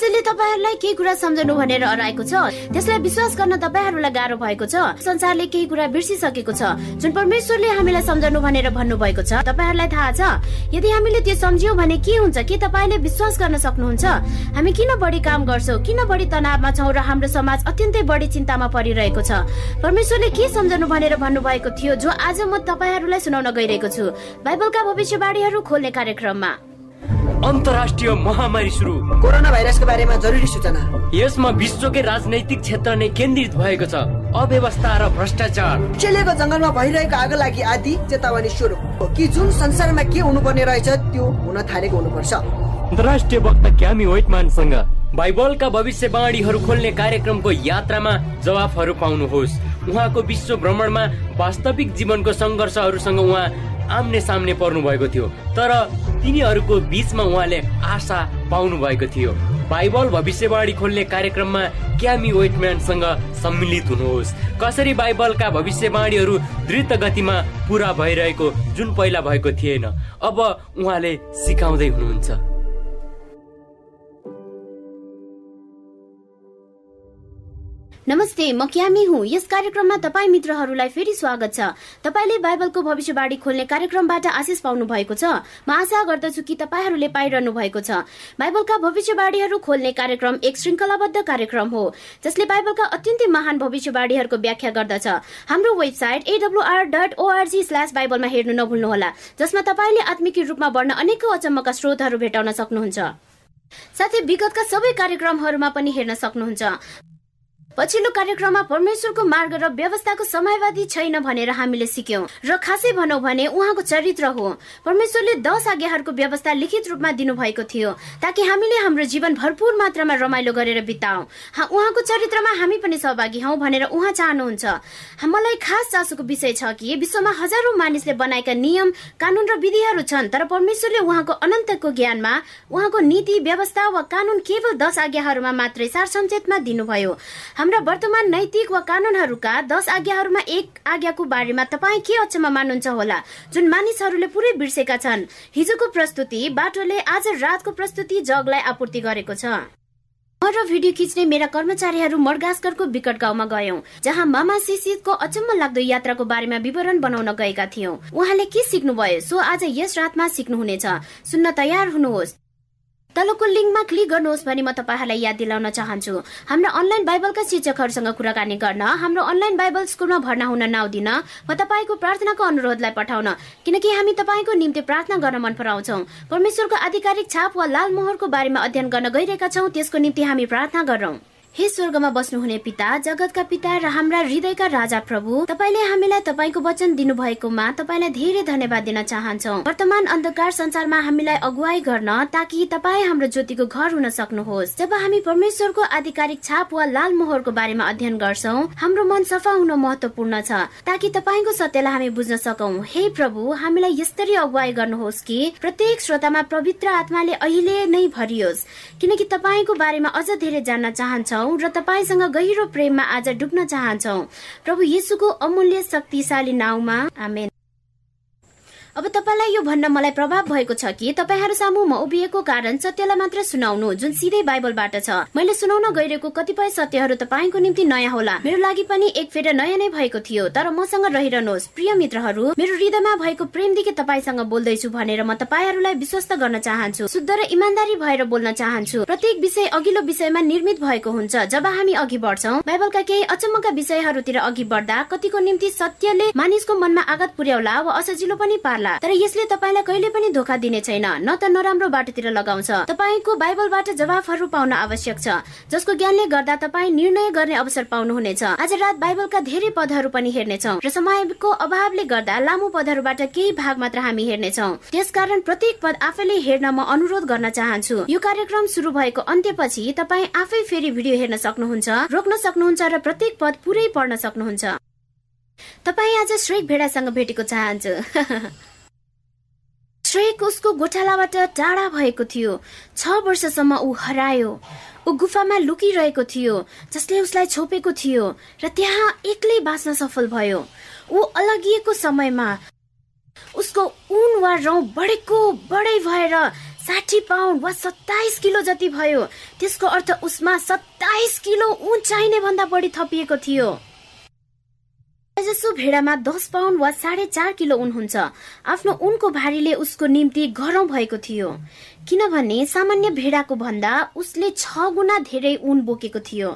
कसैले तपाईँहरूलाई केही कुरा सम्झनु भनेर अराएको छ। त्यसलाई विश्वास गर्न तपाईँहरूलाई गाह्रो भएको छ। संसारले केही कुरा बिर्सिसकेको छ। जुन परमेश्वरले हामीलाई सम्झनु भनेर भन्नुभएको छ तपाईँहरूलाई थाहा छ। यदि हामीले त्यो सम्झ्यौँ भने के हुन्छ? के तपाईँले विश्वास गर्न सक्नुहुन्छ? हामी किन बढी काम गर्छौँ? किन बढी तनावमा छौँ र हाम्रो समाज अत्यन्तै बढी चिन्तामा परिरहेको छ? परमेश्वरले के सम्झनु भनेर भन्नुभएको थियो जो आज म तपाईँहरूलाई सुनाउन गइरहेको छु? बाइबलका भविष्यवाणीहरू खोल्ने कार्यक्रममा। अन्तर्राष्ट्रिय महामारी सुरु। कोरोना भाइरसको बारेमा जरुरी सूचना। यसमा विश्वकै राजनैतिक क्षेत्र नै केन्द्रित भएको छ। अव्यवस्था र भ्रष्टाचार। चिलेको जङ्गलमा भइरहेको आगो लागि आदि चेतावनी स्वरूप कि जुन संसारमा के हुनुपर्ने रहेछ त्यो हुन थालेको हुनुपर्छ। अन्तर्राष्ट्रिय वक्ता क्यामी वेटमानसँग बाइबलका भविष्यवाणीहरू खोल्ने कार्यक्रमको यात्रामा जवाफहरू पाउनुहोस्। उहाँको विश्व भ्रमणमा वास्तविक जीवनको सङ्घर्षहरूसँग उहाँ आम्ने सामने पर्नु भएको थियो। तर तिनीहरूको बिचमा उहाँले आशा पाउनु भएको थियो। बाइबल भविष्यवाणी खोल्ने कार्यक्रममा क्यामी वेटम्यानसँग सम्मिलित हुनुहोस्। कसरी बाइबलका भविष्यवाणीहरू द्रुत गतिमा पुरा भइरहेको जुन पहिला भएको थिएन अब उहाँले सिकाउँदै हुनुहुन्छ। नमस्ते म क्यामी हुँ। यस कार्यक्रममा तपाईँ मित्रहरूलाई फेरि स्वागत छ। तपाईँले बाइबलको भविष्यवाणी खोल्ने कार्यक्रमबाट आशिष पाउनु भएको छ। म आशा गर्दछु कि तपाईँहरूले पाइरहनु भएको छ। बाइबलका भविष्यवाणीहरू खोल्ने कार्यक्रम एक श्रृङ्खलाबद्ध कार्यक्रम हो जसले बाइबलका अत्यन्तै महान भविष्यवाणीहरूको व्याख्या गर्दछ। हाम्रो website AWR dot org slash बाइबलमा हेर्नु नभुल्नुहोला जसमा तपाईँले आत्मिक रूपमा बढ्न अनेकौं अचम्मका स्रोतहरू भेटाउन सक्नुहुन्छ। साथै विगतका सबै कार्यक्रमहरूमा पनि हेर्न सक्नुहुन्छ। पछिल्लो कार्यक्रममा परमेश्वरको मार्ग र व्यवस्थाको समयवादी छैन भनेर हामीले सिक्यौं। र खासै भनौँ भने उहाँको चरित्र हो। परमेश्वरले दश आज्ञाहरूको व्यवस्था लिखित रूपमा दिनुभएको थियो ताकि हामीले हाम्रो जीवन भरपूर मात्रामा रमाइलो गरेर बिताऊ उहाँको चरित्रमा हामी पनि सहभागी हौ भनेर उहाँ चाहनुहुन्छ। मलाई खास चासोको विषय छ कि विश्वमा हजारौं मानिसले बनाएका नियम कानून र विधिहरू छन् तर परमेश्वरले उहाँको अनन्तको ज्ञानमा उहाँको नीति व्यवस्था वा कानून केवल दश आज्ञाहरूमा मात्रै सार संक्षेपमा दिनुभयो हाम्रा वर्तमान नैतिक वा कानूनहरूका दश आज्ञाहरूमा एक आज्ञाको बारेमा तपाईँ के अचम्म मान्नुहुन्छ होला? जुन मानिसहरूले पुरै बिर्सेका छन्। हिजोको प्रस्तुति बाटोले आज रातको प्रस्तुति जगलाई आपूर्ति गरेको छ। म भिडियो खिच्ने मेरा कर्मचारीहरू मडगास्करको विकट गाउँमा गयौं जहाँ मामा सिसितको अचम्म लाग्दो यात्राको बारेमा विवरण बनाउन गएका थियौं। उहाँले के सिक्नुभयो? सो आज यस रातमा सिक्नुहुनेछ। सुन्न तयार हुनुहोस्। तलको लिङ्कमा क्लिक गर्नुहोस् भनी म तपाईँहरूलाई याद दिलाउन चाहन्छु। हाम्रो अनलाइन बाइबलका शिक्षकहरूसँग कुराकानी गर्न हाम्रो अनलाइन बाइबल स्कुलमा भर्ना हुन नदिन वा तपाईँको प्रार्थनाको अनुरोधलाई पठाउन किनकि हामी तपाईँको निम्ति प्रार्थना गर्न मन पराउँछौ। परमेश्वरको आधिकारिक छाप वा लाल मोहरको बारेमा अध्ययन गर्न गइरहेका छौँ त्यसको निम्ति हामी प्रार्थना गरौँ हे स्वर्गमा बस्नुहुने पिता जगतका पिता र हाम्रा हृदयका राजा प्रभु तपाईँले हामीलाई तपाईँको वचन दिनुभएकोमा तपाईँलाई धेरै धन्यवाद दिन चाहन्छौ। वर्तमान अन्धकार संसारमा हामीलाई अगुवाई गर्न ताकि तपाईँ हाम्रो ज्योतिको घर हुन सक्नुहोस्। जब हामी परमेश्वरको आधिकारिक छाप वा लाल मोहरको बारेमा अध्ययन गर्छौ हाम्रो मन सफा हुन महत्वपूर्ण छ ताकि तपाईँको सत्यलाई हामी बुझ्न सकौं। हे प्रभु हामीलाई यस्तरी अगुवाई गर्नुहोस् कि प्रत्येक श्रोतामा पवित्र आत्माले अहिले नै भरियोस् किनकि तपाईँको बारेमा अझ धेरै जान्न चाहन्छौ। र तपाईँसँग गहिरो प्रेममा आज डुब्न चाहन्छौ। प्रभु येसुको अमूल्य शक्तिशाली नाउँमा आमेन। अब तपाईँलाई यो भन्न मलाई प्रभाव भएको छ कि तपाईँहरू म उभिएको कारण सत्यलाई मात्र सुनाउनु जुन सिधै बाइबलबाट छ। मैले सुनाउन गइरहेको कतिपय सत्यहरू तपाईँको निम्ति नयाँ होला। मेरो लागि पनि एक फेर नयाँ नै भएको थियो तर मसँग रहिरहनुहोस् प्रिय मित्रहरू मेरो हृदयमा भएको प्रेमदेखि तपाईँसँग बोल्दैछु भनेर म तपाईँहरूलाई विश्वस्त गर्न चाहन्छु। शुद्ध र इमान्दारी भएर बोल्न चाहन्छु। प्रत्येक विषय अघिल्लो विषयमा निर्मित भएको हुन्छ। जब हामी अघि बढ्छौ बाइबलका केही अचम्मका विषयहरूतिर अघि बढ्दा कतिको निम्ति सत्यले मानिसको मनमा आघात पुर्याउला वा असजिलो पनि पार्ला। तर यसले तपाईँलाई कहिले पनि धोका दिने छैन न त नराम्रो बाटोतिर लगाउँछ। तपाईँको बाइबलबाट जवाफहरू पाउन आवश्यक छ जसको ज्ञानले गर्दा तपाईँ निर्णय गर्ने अवसर पाउनुहुनेछ। आज रात बाइबलका धेरै पदहरू पनि हेर्नेछौ र समयको अभावले गर्दा लामो पदहरूबाट केही भाग मात्र हामी हेर्नेछौ। त्यसकारण प्रत्येक पद आफैले हेर्न म अनुरोध गर्न चाहन्छु। यो कार्यक्रम सुरु भएको अन्त्यपछि तपाईँ आफै फेरि भिडियो हेर्न सक्नुहुन्छ रोक्न सक्नुहुन्छ र प्रत्येक पद पुरै पढ्न सक्नुहुन्छ। तपाईँ आज श्रेक भेडासँग भेटेको चाहन्छु। श्रेक उसको गोठालाबाट टाढा भएको थियो। छ वर्षसम्म ऊ हरायो। ऊ गुफामा लुकिरहेको थियो जसले उसलाई छोपेको थियो र त्यहाँ एक्लै बाँच्न सफल भयो। ऊ अलगिएको समयमा उसको ऊन वा रौँ बढेको बढै भएर साठी पाउन्ड वा सत्ताइस किलो जति भयो त्यसको अर्थ उसमा सत्ताइस किलो ऊन चाहिने भन्दा बढी थपिएको थियो। जसो भेडामा दस पाउन्ड वा साढे चार किलो उन हुन्छ। आफ्नो उनको भारीले उसको निम्ति गरौँ भएको थियो। किनभने सामान्य भेडाको भन्दा उसले छ गुणा धेरै उन बोकेको थियो।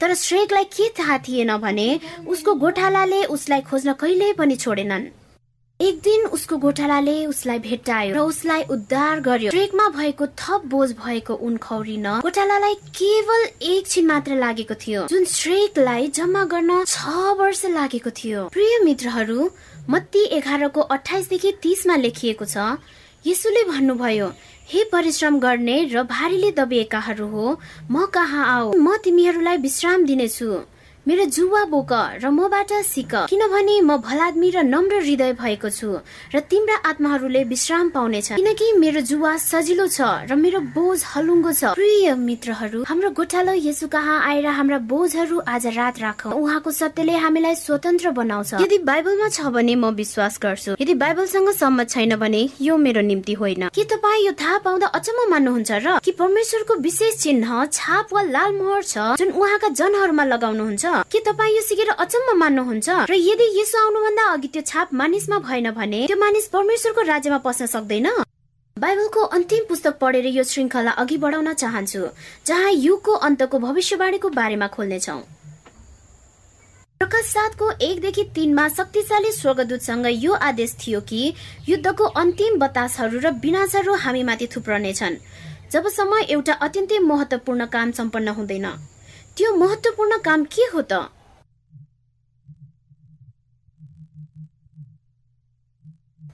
तर श्रेकलाई के थाहा थिएन भने उसको गोठालाले उसलाई खोज्न कहिल्यै पनि छोडेनन्। एक दिन उसको गोठालाले उसलाई भेट्टायो र उसलाई उद्धार गर्यो। ट्रेकमा भएको थप बोझ भएको उन खौरिन गोठालालाई केवल एकछिन मात्र लागेको थियो। जुन श्रेकलाई जम्मा गर्न छ वर्ष लागेको थियो। प्रिय मित्रहरू मत्ती एघारको अठाइसदेखि तिसमा लेखिएको छ यसुले भन्नुभयो हे परिश्रम गर्ने र भारीले दबिएकाहरू हो म कहाँ आऊ? म तिमीहरूलाई विश्राम दिनेछु। मेरो जुवा बोक र मबाट सिक किनभने म भलादमी र नम्र हृदय भएको छु र तिम्रा आत्माहरूले विश्राम पाउनेछ। किनकि मेरो जुवा सजिलो छ र मेरो बोझ हलुङ्गो छ। प्रिय मित्रहरू हाम्रो गोठालो यसु कहाँ आएर हाम्रा बोझहरू आज रात राखौ। उहाँको सत्यले हामीलाई स्वतन्त्र बनाउँछ। यदि बाइबलमा छ भने म विश्वास गर्छु। यदि बाइबलसँग सम्मत छैन भने यो मेरो निम्ति होइन। के तपाईँ यो थाहा पाउँदा अचम्म मान्नुहुन्छ र? कि परमेश्वरको विशेष चिन्ह छाप वा लाल मोहर छ जुन उहाँका जनहरूमा लगाउनुहुन्छ? के तपाईँ यो सिकेर अचम्म मान्नुहुन्छ? र यदि यसो आउनुभन्दा अघि त्यो छाप मानिसमा भएन भने त्यो मानिस परमेश्वरको राज्यमा पस्न सक्दैन? बाइबलको अन्तिम पुस्तक पढेर यो श्रृङ्खला अघि बढाउन चाहन्छु जहाँ युगको अन्तको भविष्यवाणीको बारेमा खोल्नेछौ। प्रकाश सातको एकदेखि तीनमा शक्तिशाली स्वर्गदूतसँग यो आदेश थियो कि युद्धको अन्तिम बतासहरू र विनाशहरू हामीमाथि थुप्रनेछन् जबसम्म एउटा अत्यन्तै महत्वपूर्ण काम सम्पन्न हुँदैन। त्यो महत्वपूर्ण काम के हो त?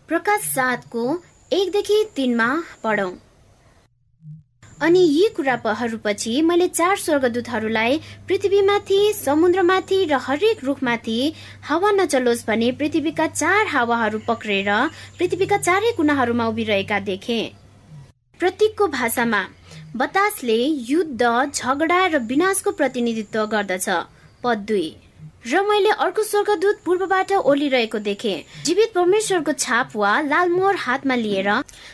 प्रकाश सातको एकदेखि तिनमा पढौँ। अनि यी कुराहरूपछि मैले चार स्वर्गदूतहरूलाई पृथ्वीमाथि समुद्रमाथि र हरेक रुखमाथि हावा नचलोस् भने पृथ्वीका चार हावाहरू पक्रेर पृथ्वीका चारै कुनाहरूमा उभिरहेका देखे। प्रतीकको भाषामा बतासले युद्ध झगडा र विनाशको प्रतिनिधित्व गर्दछ। पद दुई। र मैले अर्को स्वर्गदूत पूर्वबाट ओलिरहेको देखे। जीवित परमेश्वरको छाप वा लालमोहर हातमा लिएर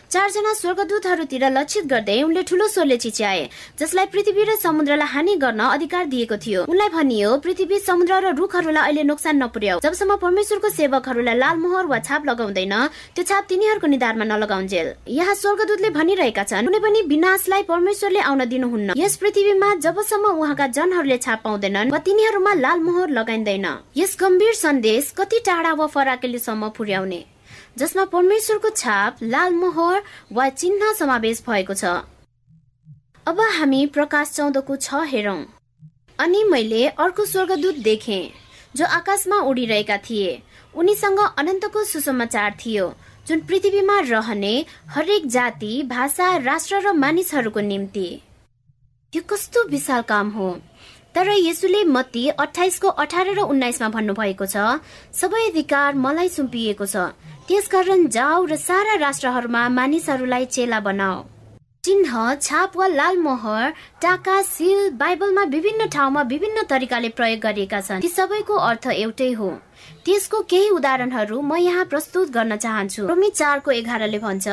चारजना स्वर्गदूतहरूतिर लक्षित गर्दै उनले ठूलो स्वरले चिच्याए जसलाई पृथ्वी र समुद्रलाई हानि गर्न अधिकार दिएको थियो। उनलाई भनियो पृथ्वी समुद्र र रुखहरूलाई अहिले नोक्सान नपुर्याउ। जबसम्म परमेश्वरको सेवकहरूलाई लालमोहर वा छाप लगाउँदैन त्यो छाप तिनीहरूको निधारमा नलगाउन्जेल यहाँ स्वर्गदूतले भनिरहेका छन् कुनै पनि विनाशलाई परमेश्वरले आउन दिनुहुन्न। यस पृथ्वीमा जबसम्म उहाँका जनहरूले छाप पाउँदैनन् वा तिनीहरूमा लालमोहर लगाइ पाइँदैन यस गम्भीर सन्देश कति टाढा वा फराकेलीसम्म पुर्याउने जसमा परमेश्वरको छाप लाल मोहर वा चिन्ह समावेश भएको छ। अब हामी प्रकाश चौधको छ हेरौं। अनि मैले अर्को स्वर्गदूत देखे जो आकाशमा उडिरहेका थिए। उनीसँग अनन्तको सुसमाचार थियो जुन पृथ्वीमा रहने हरेक जाति भाषा राष्ट्र र मानिसहरूको निम्ति। यो कस्तो विशाल काम हो! तर यसुले मत्ती अठाइसको अठार र उन्नाइसमा भन्नुभएको छ सबै अधिकार मलाई सुम्पिएको छ। त्यसकारण जाऊ र सारा राष्ट्रहरूमा मानिसहरूलाई चेला बनाऊ चिन्ह छाप वा लाल मोहर टाका सिल बाइबलमा विभिन्न ठाउँमा विभिन्न तरिकाले प्रयोग गरिएका छन्। ती सबैको अर्थ एउटै हो। त्यसको केही उदाहरणहरू म यहाँ प्रस्तुत गर्न चाहन्छु। रोमी चारको एघारले भन्छ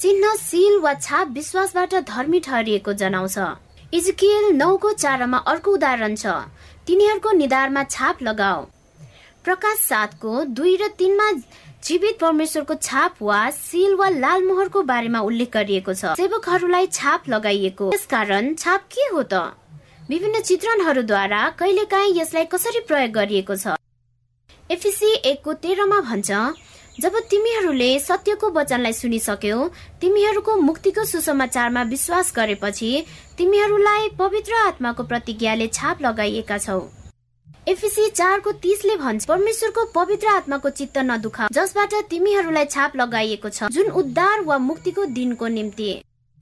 चिन्ह सिल वा छाप विश्वासबाट धर्मी ठहरिएको जनाउँछ। इजकियल नौको चारमा अर्को उदाहरण छ। तिनीहरूको निधारमा छाप लगाऊ। प्रकाश सातको दुई र तिनमा जीवित परमेश्वरको छाप वा सिल वा लाल मोहरको बारेमा उल्लेख गरिएको छ। सेवकहरूलाई छाप लगाइएको। यसकारण छाप के हो त? विभिन्न चित्रणहरूद्वारा कहिलेकाहीँ यसलाई कसरी प्रयोग गरिएको छ? एफिसी एकको तेह्रमा भन्छ जब तिमीहरूले सत्यको वचनलाई सुनिसक्यौ तिमीहरूको मुक्तिको सुसमाचारमा विश्वास गरेपछि तिमीहरूलाई पवित्र आत्माको प्रतिज्ञाले छाप लगाइएका छौ। एफिसी चारको तिसले भन्छ परमेश्वरको पवित्र आत्माको चित्त नदुखा जसबाट तिमीहरूलाई छाप लगाइएको छ जुन उद्धार वा मुक्तिको दिनको निम्ति।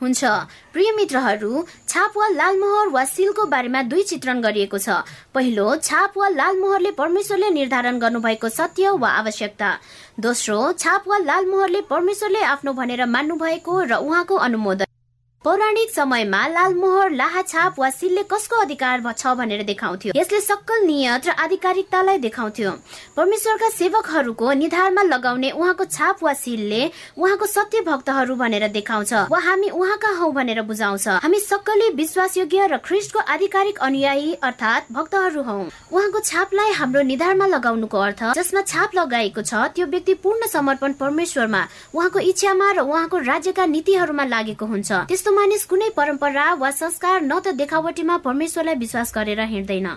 हुन्छ। प्रिय मित्रहरू छाप वा लालमोहर वा सिलको बारेमा दुई चित्रण गरिएको छ। पहिलो छाप वा लालमोहरले परमेश्वरले निर्धारण गर्नुभएको सत्य वा आवश्यकता। दोस्रो छाप वा लालमोहरले परमेश्वरले आफ्नो भनेर मान्नु भएको र उहाँको अनुमोदन। पौराणिक समयमा लालमोहर लाहाछाप वा सिलले कसको अधिकार छ भनेर देखाउँथ्यो। यसले सक्कल नियत र आधिकारिकतालाई देखाउँथ्यो। परमेश्वरका सेवकहरूको निधारमा लगाउने उहाँको छाप वा सिलले उहाँको सत्य भक्तहरू भनेर देखाउँछ। वा हामी उहाँका हौ भनेर बुझाउँछ। हामी सक्कली विश्वासयोग्य र ख्रिस्टको आधिकारिक अनुयायी अर्थात् भक्तहरू हौ। उहाँको छापलाई हाम्रो निधारमा लगाउनुको अर्थ जसमा छाप लगाएको छ त्यो व्यक्ति पूर्ण समर्पण परमेश्वरमा उहाँको इच्छामा र उहाँको राज्यका नीतिहरूमा लागेको हुन्छ। त्यस्तो मानिस कुनै परम्परा वा संस्कार न त देखावटीमा परमेश्वरलाई विश्वास गरेर हिँड्दैन।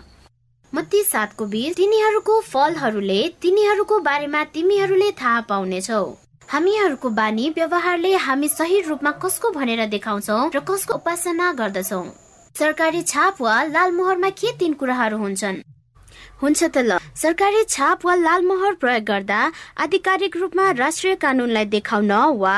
मत्ती सातको बीच तिनीहरूको फलहरूले तिनीहरूको बारेमा तिमीहरूले थाहा पाउनेछौ। हामीहरूको बानी व्यवहारले हामी सही रूपमा कसको भनेर देखाउँछौ र कसको उपासना गर्दछौ? सरकारी छाप वा लालमोहरमा के तीन कुराहरू हुन्छन्? हुन्छ त ल। सरकारी छाप वा लालमोहर प्रयोग गर्दा आधिकारिक रूपमा राष्ट्रिय कानूनलाई देखाउन वा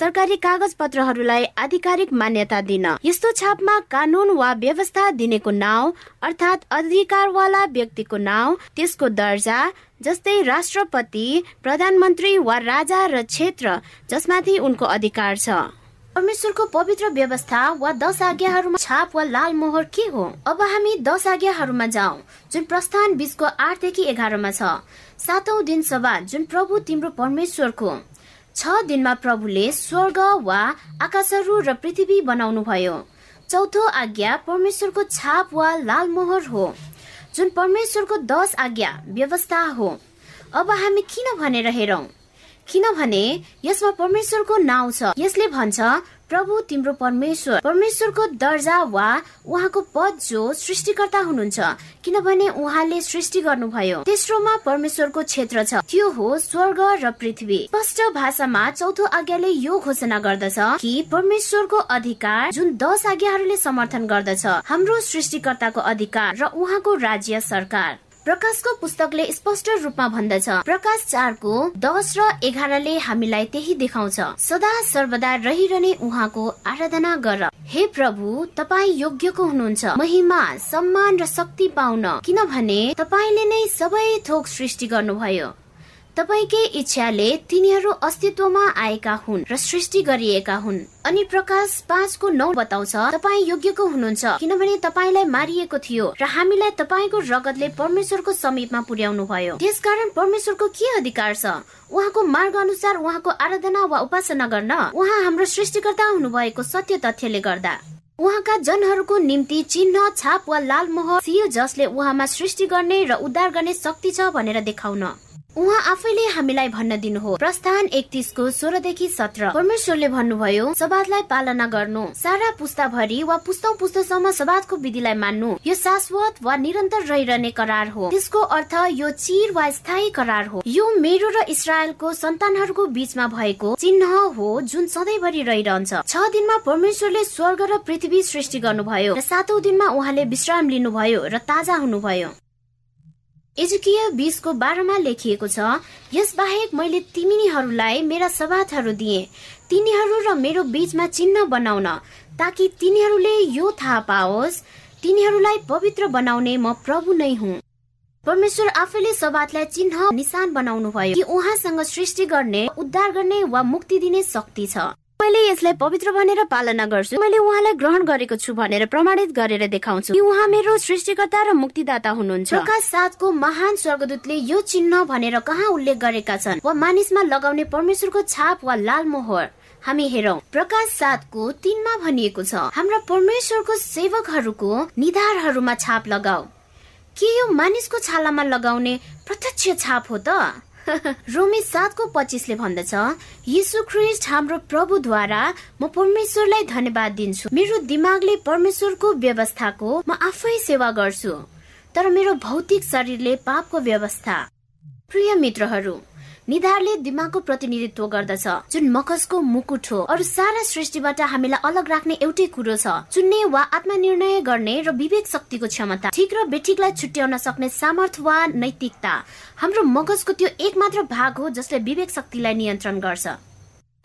सरकारी कागज पत्रहरूलाई आधिकारिक मान्यता दिन। यस्तो छापमा कानून वा व्यवस्था दिनेको नाउँ अर्थात् अधिकारवाला व्यक्तिको नाउँ त्यसको दर्जा जस्तै राष्ट्रपति प्रधानमन्त्री वा राजा र क्षेत्र जसमाथि उनको अधिकार छ। परमेश्वरको पवित्र व्यवस्था वा दश आज्ञाहरूमा छाप वा लाल मोहर के हो? अब हामी दश आज्ञाहरूमा जाउँ जुन प्रस्थान बिचको आठदेखि एघारमा छ। सातौं दिन सभा जुन प्रभु तिम्रो परमेश्वरको। छ दिनमा प्रभुले स्वर्ग वा आकाशहरू र पृथ्वी बनाउनु भयो चौथो आज्ञा परमेश्वरको छाप वा लाल मोहर हो जुन परमेश्वरको दश आज्ञा व्यवस्था हो। अब हामी किन भनेर हेरौँ? किनभने यसमा परमेश्वरको नाउँ छ। यसले भन्छ प्रभु तिम्रो परमेश्वर। परमेश्वरको दर्जा वा उहाँको पद जो सृष्टिकर्ता हुनुहुन्छ किनभने उहाँले सृष्टि गर्नुभयो। तेस्रोमा परमेश्वरको क्षेत्र छ। त्यो हो स्वर्ग र पृथ्वी। स्पष्ट भाषामा चौथो आज्ञाले यो घोषणा गर्दछ कि परमेश्वरको अधिकार जुन दश आज्ञाहरूले समर्थन गर्दछ हाम्रो सृष्टिकर्ताको अधिकार र उहाँको राज्य सरकार। प्रकाशको पुस्तकले स्पष्ट रूपमा भन्दछ। प्रकाश चारको दस र एघारले हामीलाई त्यही देखाउँछ। सदा सर्वदा रहिरहने उहाँको आराधना गर। हे प्रभु तपाईँ योग्यको हुनुहुन्छ। महिमा सम्मान र शक्ति पाउन। किनभने तपाईँले नै सबै थोक सृष्टि गर्नुभयो। तपाईँकै इच्छाले तिनीहरू अस्तित्वमा आएका हुन् र सृष्टि गरिएका हुन्। अनि प्रकाश पाँचको नौ बताउँछ तपाईँ योग्यको हुनुहुन्छ किनभने तपाईँलाई मारिएको थियो र हामीलाई तपाईँको रगतले परमेश्वरको समीपमा पुर्याउनु भयो त्यसकारण परमेश्वरको के अधिकार छ? उहाँको मार्ग अनुसार उहाँको आराधना वा उपासना गर्न उहाँ हाम्रो सृष्टिकर्ता हुनुभएको सत्य तथ्यले गर्दा। उहाँका जनहरूको निम्ति चिन्ह छाप वा लाल मोह सियो जसले उहाँमा सृष्टि गर्ने र उद्धार गर्ने शक्ति छ भनेर देखाउन। उहाँ आफैले हामीलाई भन्न दिनु प्रस्थान एकतिसको सोह्रदेखि सत्र। परमेश्वरले भन्नुभयो सबादलाई पालना गर्नु। सारा पुस्ताभरि वा पुस्तौ पुस्तसम्म सबादको विधिलाई मान्नु। यो शाश्वत वा निरन्तर रहिरहने करार हो। त्यसको अर्थ यो चिर वा स्थायी करार हो। यो मेरो र इसरायलको सन्तानहरूको बीचमा भएको चिन्ह हो जुन सधैँभरि रहिरहन्छ। छ दिनमा परमेश्वरले स्वर्ग र पृथ्वी सृष्टि गर्नुभयो र सातौं दिनमा उहाँले विश्राम लिनुभयो र ताजा हुनुभयो। एजुकीय बिसको बाह्रमा लेखिएको छ यस बाहेक मैले तिमीहरूलाई मेरा सवादहरू दिए। तिनीहरू र मेरो बीचमा चिन्ह बनाउन ताकि तिनीहरूले यो थाहा पाओस् तिनीहरूलाई पवित्र बनाउने म प्रभु नै हुँ। परमेश्वर आफैले सवादलाई चिन्ह निशान बनाउनु भयो कि उहाँसँग सृष्टि गर्ने उद्धार गर्ने वा मुक्ति दिने शक्ति छ। मैले यसलाई पवित्र भनेर पालना गर्छु। मैले उहाँलाई ग्रहण गरेको छु भनेर प्रमाणित गरेर देखाउँछु। कि उहाँ मेरो सृष्टिकर्ता र मुक्तिदाता हुनुहुन्छ। प्रकाश सातको महान स्वर्गदूतले यो चिन्ह भनेर कहाँ उल्लेख गरेका छन्? वा मानिसमा लगाउने परमेश्वरको छाप वा लाल मोहर? हामी हेरौँ प्रकाश सातको तिनमा भनिएको छ हाम्रा परमेश्वरको सेवकहरूको निधारहरूमा छाप लगाऊ। के यो मानिसको छालामा लगाउने प्रत्यक्ष छाप हो त? रोमी सातको पच्चिसले भन्दछ यीशु ख्रिस्ट हाम्रो प्रभुद्वारा म परमेश्वरलाई धन्यवाद दिन्छु। मेरो दिमागले परमेश्वरको व्यवस्थाको म आफै सेवा गर्छु। तर मेरो भौतिक शरीरले पापको व्यवस्था। प्रिय मित्रहरू निधारले दिमागको प्रतिनिधित्व गर्दछ। जुन मकसको मुकुट हो अरू सारा सृष्टिबाट हामीलाई अलग राख्ने एउटै कुरो छ। चुन्ने वा आत्मनिर्णय गर्ने र विवेक शक्तिको क्षमता ठिक र बेठिकलाई छुट्याउन सक्ने सामर्थ्य वा नैतिकता। हाम्रो मगजको त्यो एक मात्र भाग हो जसले विवेक शक्तिलाई नियन्त्रण गर्छ।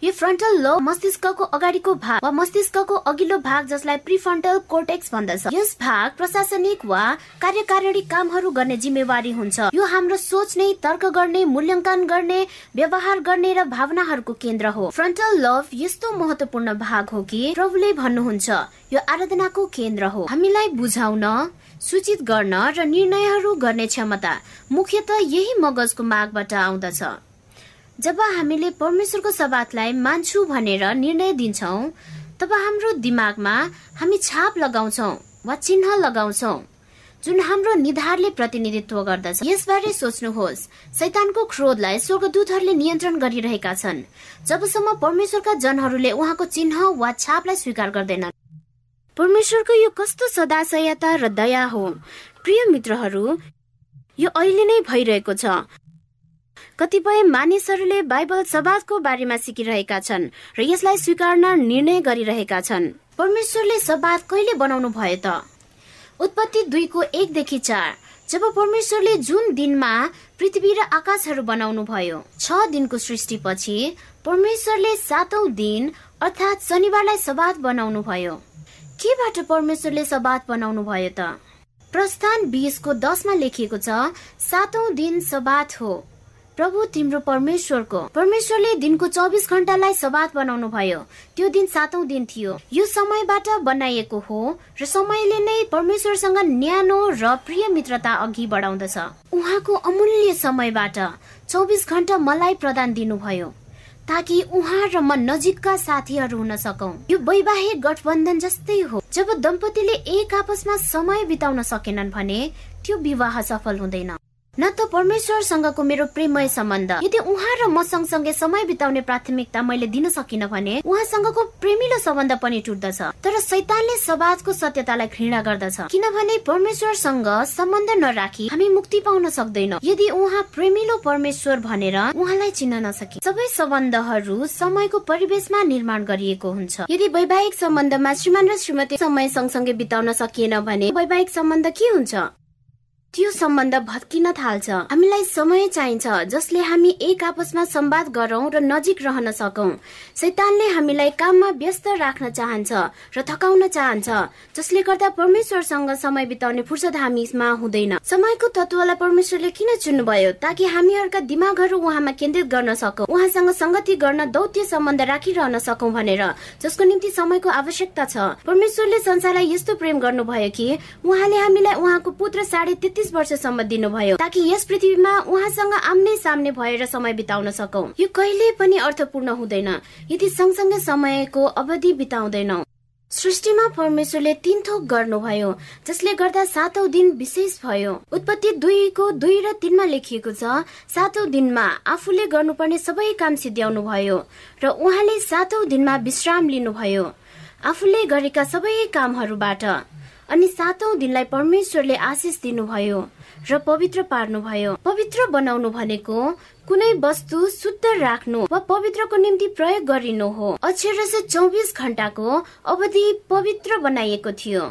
यो फ्रन्टल लोब मस्तिष्कको अगाडिको भाग वा मस्तिष्कको अघिल्लो भाग जसलाई प्रिफ्रन्टल कोर्टेक्स भन्दछ। यस भाग प्रशासनिक वा कार्यकारिणी कामहरू गर्ने जिम्मेवारी हुन्छ। यो हाम्रो सोच्ने तर्क गर्ने मूल्याङ्कन गर्ने व्यवहार गर्ने र भावनाहरूको केन्द्र हो। फ्रन्टल लभ यस्तो महत्वपूर्ण भाग हो कि प्रभुले भन्नुहुन्छ यो आराधनाको केन्द्र हो। हामीलाई बुझाउन सूचित गर्न र निर्णयहरू गर्ने क्षमता मुख्यत यही मगजको मागबाट आउँदछ। जब हामीले परमेश्वरको सवादलाई मान्छु भनेर निर्णय दिन्छौँ तब हाम्रो दिमागमा हामी छाप लगाउँछौ वा चिन्ह लगाउँछौ जुन हाम्रो निधारले प्रतिनिधित्व गर्दछ। यसबारे सोच्नुहोस् शैतानको क्रोधलाई स्वर्गदूतहरूले नियन्त्रण गरिरहेका छन्। जबसम्म परमेश्वरका जनहरूले उहाँको चिन्ह वा छापलाई स्वीकार गर्दैनन्। परमेश्वरको यो कस्तो सदाशयता र दया हो। प्रिय मित्रहरू यो अहिले नै भइरहेको छ। कतिपय मानिसहरूले बाइबल सवादको बारेमा सिकिरहेका छन् र यसलाई स्वीकार्न निर्णय गरिरहेका छन्। परमेश्वरले सवाद कहिले बनाउनु भयो त? उत्पत्ति दुईको एकदेखि चार। जब परमेश्वरले जुन दिनमा पृथ्वी र आकाशहरू बनाउनु भयो छ दिनको सृष्टिपछि परमेश्वरले सातौं दिन अर्थात् शनिबारलाई सवाद बनाउनु भयो। केबाट परमेश्वरले सवाद बनाउनु भयो त? प्रस्थान बिसको दसमा लेखिएको छ सातौं दिन सबात हो। प्रभु तिम्रो परमेश्वरको। परमेश्वरले दिनको चौबिस घण्टालाई सवाद बनाउनु भयो। त्यो दिन सातौं दिन थियो। यो समयबाट बनाइएको हो र समयले नै परमेश्वरसँग न्यानो र प्रिय मित्रता अघि बढाउँदछ। उहाँको अमूल्य समयबाट चौबिस घण्टा मलाई प्रदान दिनुभयो ताकि उहाँ र म नजिकका साथीहरू हुन सकौं। यो वैवाहिक गठबन्धन जस्तै हो। जब दम्पतिले एक आपसमा समय बिताउन सकेनन् भने त्यो विवाह सफल हुँदैन। न त परमेश्वरसँगको मेरो प्रेमय सम्बन्ध। यदि उहाँ र म सँगसँगै समय बिताउने प्राथमिकता मैले दिन सकिन भने उहाँसँगको प्रेमिलो सम्बन्ध पनि टुट्दछ। तर सैतानले सवाजको सत्यतालाई घृणा गर्दछ। किनभने परमेश्वरसँग सम्बन्ध नराखी हामी मुक्ति पाउन सक्दैनौँ। यदि उहाँ प्रेमिलो परमेश्वर भनेर उहाँलाई चिन्न नसके सबै सम्बन्धहरू समयको परिवेशमा निर्माण गरिएको हुन्छ। यदि वैवाहिक सम्बन्धमा श्रीमान र श्रीमती समय सँगसँगै बिताउन सकिएन भने वैवाहिक सम्बन्ध के हुन्छ? त्यो सम्बन्ध भत्किन थाल्छ। हामीलाई समय चाहिन्छ जसले हामी एक आपसमा संवाद गरौं र नजिक रहन सकौं। शैतानले हामीलाई काममा व्यस्त राख्न चाहन्छ र थकाउन चाहन्छ जसले गर्दा परमेश्वरसँग समय बिताउने फुर्सद हामीमा हुँदैन। समयको तत्वलाई परमेश्वरले किन चुन्नुभयो? ताकि हामीहरूका दिमागहरू उहाँमा केन्द्रित गर्न सकौं उहाँसँग संगति गर्न दौत्य सम्बन्ध राखिरहन सकौं भनेर जसको निम्ति समयको आवश्यकता छ। परमेश्वरले संसारलाई यस्तो प्रेम गर्नुभयो कि उहाँले हामीलाई उहाँको पुत्र साढे तेत्तिस वर्षसम्म दिनुभयो ताकि यस पृथ्वीमा उहाँसँग आम्ने सामने भएर समय बिताउन सकौ। यो कहिले पनि अर्थपूर्ण हुँदैन। यदि सँगसँगै समयको अवधि बिताउँदैनौ। सृष्टिमा परमेश्वरले तीन थोक गर्नुभयो जसले गर्दा सातौं दिन विशेष भयो। उत्पत्ति दुईको दुई र तिनमा लेखिएको छ सातौं दिनमा आफूले गर्नुपर्ने सबै काम सिद्ध्याउनु भयो र उहाँले सातौं दिनमा विश्राम लिनुभयो। आफूले गरेका सबै कामहरूबाट अनि सातौं दिनलाई परमेश्वरले आशिष दिनुभयो र पवित्र पार्नुभयो। पवित्र बनाउनु भनेको कुनै वस्तु शुद्ध राख्नु वा पवित्रको निम्ति प्रयोग गरिनु हो। अक्षर चौबिस घण्टाको अवधि पवित्र बनाइएको थियो।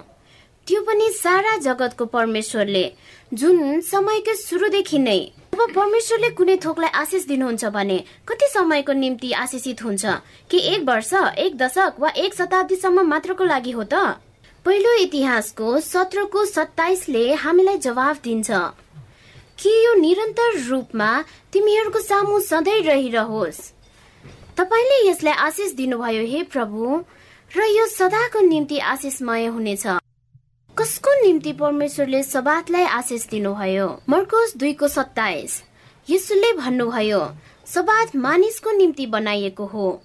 त्यो पनि सारा जगतको परमेश्वरले जुन समयको सुरुदेखि नै। अब परमेश्वरले कुनै थोकलाई आशिष दिनुहुन्छ भने कति समयको निम्ति आशिषित हुन्छ? कि एक वर्ष एक दशक वा एक शताब्दीसम्म मात्रको लागि हो त? पहिलो इतिहासको सत्रको सत्ताइसले हामीलाई जवाफ दिन्छ। कि यो निरन्तर रूपमा तिमीहरूको सामु सधैँ रहिरहोस्? तपाईँले यसलाई आशिष दिनुभयो हे प्रभु र यो सदाको निम्ति आशिषमय हुनेछ। कसको निम्ति परमेश्वरले सबातलाई आशिष दिनुभयो? मर्कोस दुईको सत्ताइस। यसुले भन्नुभयो सबात मानिसको निम्ति बनाइएको हो।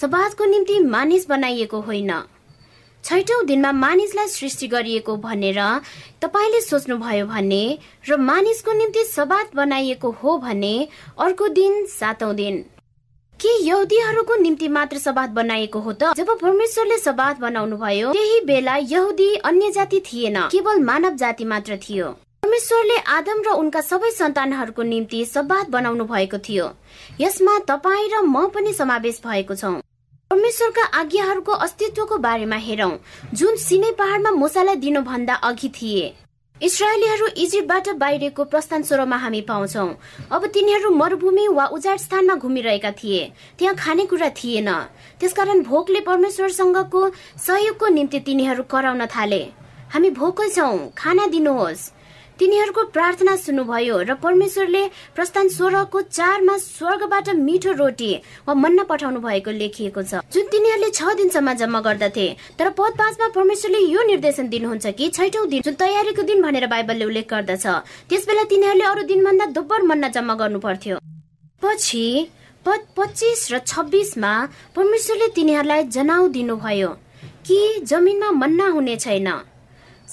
सबातको निम्ति मानिस बनाइएको होइन। छैटौँ दिनमा मानिसलाई सृष्टि गरिएको भनेर तपाईँले सोच्नुभयो भने र मानिसको निम्ति सबात बनाइएको हो भने अर्को दिन सातौं दिन। के यहुदीहरूको निम्ति मात्र सबात बनाइएको हो त? जब परमेश्वरले सबात बनाउनु भयो त्यही बेला यहुदी अन्य जाति थिएन केवल मानव जाति मात्र थियो। परमेश्वरले आदम र उनका सबै सन्तानहरूको निम्ति सबात बनाउनु भएको थियो। यसमा तपाईँ र म पनि समावेश भएको छौँ। परमेश्वरका आज्ञाहरूको अस्तित्वको बारेमा हेरौं। जुन सिनै पहाडमा मुसालाई दिनुभन्दा अघि थिए। इसरायलीहरू इजिप्टबाट बाहिरको प्रस्थान सोह्रमा हामी पाउँछौ। अब तिनीहरू मरुभूमि वा उजाड स्थानमा घुमिरहेका थिए। त्यहाँ खानेकुरा थिएन। त्यसकारण भोकले परमेश्वरसँगको सहयोगको निम्ति तिनीहरू कराउन थाले। हामी भोकै छौ। खाना दिनुहोस्। तिनीहरूको प्रार्थना सुन्नुभयो र परमेश्वरले प्रस्थान सोह्रको चारमा स्वर्गबाट मिठो रोटी वा मन्ना पठाउनु भएको लेखिएको छ। जुन तिनीहरूले छ दिनसम्म जम्मा गर्दथे तर पद पाँचमा परमेश्वरले यो निर्देशन दिनुहुन्छ कि छैटौँ दिन जुन तयारीको दिन भनेर बाइबलले उल्लेख गर्दछ। त्यसबेला तिनीहरूले अरू दिनभन्दा दोब्बर मन्ना जम्मा गर्नु पर्थ्यो पछि पद पच्चिस र छब्बिसमा परमेश्वरले तिनीहरूलाई जनाउ दिनुभयो कि जमिनमा मन्ना हुने छैन।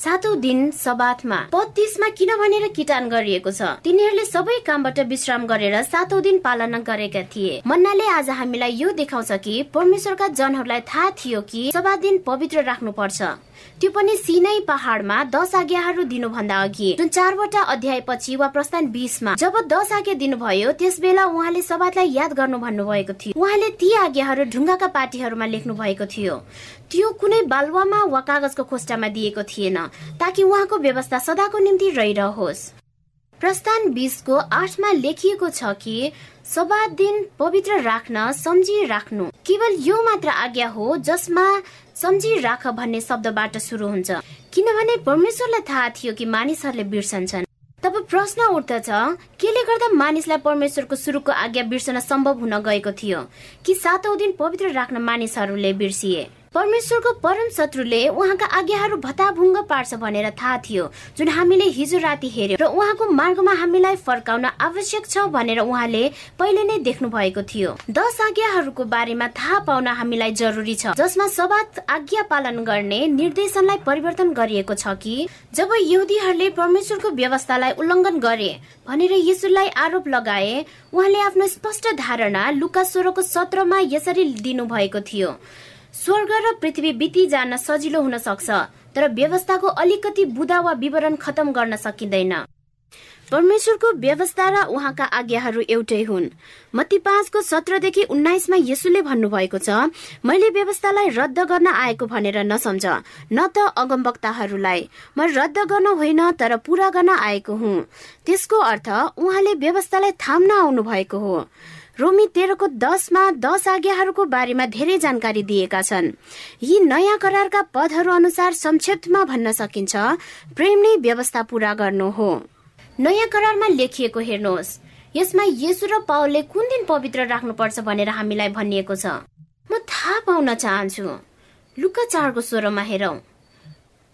सातौं दिन सबातमा पत्तिसमा किन भनेर किटान गरिएको छ? तिनीहरूले सबै कामबाट विश्राम गरेर सातौं दिन पालना गरेका थिए। मन्नाले आज हामीलाई यो देखाउँछ कि परमेश्वरका जनहरूलाई थाहा थियो कि सभा दिन पवित्र राख्नु पर्छ त्यो पनि सिनै पहाडमा दस आज्ञाहरू दिनुभन्दा अघि। जुन चारवटा अध्याय पछि वा प्रस्थान बिसमा जब दस आज्ञा दिनुभयो त्यस बेला उहाँले सभालाई याद गर्नु भन्नुभएको थियो। उहाँले ती आज्ञाहरू ढुङ्गाका पार्टीहरूमा लेख्नु भएको थियो। त्यो कुनै बालुवामा वा कागजको खोस्टामा दिएको थिएन ताकि उहाँको व्यवस्था सदाको निम्ति रहिरहोस्। प्रस्थान बिसको आठमा लेखिएको छ कि सभा दिन पवित्र राख्न सम्झी राख्नु। केवल यो मात्र आज्ञा हो जसमा सम्झी राख भन्ने शब्दबाट सुरु हुन्छ। किनभने परमेश्वरलाई थाहा थियो कि मानिसहरूले बिर्सन्छन्। तब प्रश्न उठ्दछ केले गर्दा मानिसलाई परमेश्वरको सुरुको आज्ञा बिर्सन सम्भव हुन गएको थियो कि सातौं दिन पवित्र राख्न मानिसहरूले बिर्सिए? परमेश्वरको परम शत्रुले उहाँका आज्ञाहरू भताभुङ्ग पार्छ भनेर थाहा थियो जुन हामीले हिजो राति हेर्यो र उहाँको मार्गमा हामीलाई फर्काउन आवश्यक छ भनेर उहाँले पहिले नै देख्नु भएको थियो। दस आज्ञाहरूको बारेमा थाहा पाउन हामीलाई जरुरी छ जसमा सबात आज्ञा पालन गर्ने निर्देशनलाई परिवर्तन गरिएको छ कि जब यहुदीहरूले परमेश्वरको व्यवस्थालाई उल्लङ्घन गरे भनेर यीशुलाई आरोप लगाए उहाँले आफ्नो स्पष्ट धारणा लुका सोह्रको सत्रमा यसरी दिनु भएको थियो। स्वर्ग र पृथ्वी बिति जान सजिलो हुन सक्छ तर व्यवस्थाको अलिकति बुदा वा विवरण खतम गर्न सकिँदैन। परमेश्वरको व्यवस्था र उहाँका आज्ञाहरू एउटै हुन्। मती पाँचको सत्रदेखि उन्नाइसमा यसुले भन्नुभएको छ मैले व्यवस्थालाई रद्द गर्न आएको भनेर नसम्झ न त अगमवक्ताहरूलाई। म रद्द गर्न होइन तर पूरा गर्न आएको हुँ। त्यसको अर्थ उहाँले व्यवस्थालाई थाम्न आउनु भएको हो। रोमी तेह्रको दसमा दस आज्ञाहरूको बारेमा धेरै जानकारी दिएका छन्। यी नयाँ करारका पदहरू अनुसार संक्षिप्तमा भन्न सकिन्छ प्रेम नै व्यवस्था पूरा गर्नु हो। नयाँ करारमा लेखिएको हेर्नुहोस्। यसमा येसु र पावलले कुन दिन पवित्र राख्नुपर्छ भनेर हामीलाई भनिएको छ। म थाहा पाउन चाहन्छु। लुका चारको स्वरमा हेरौँ।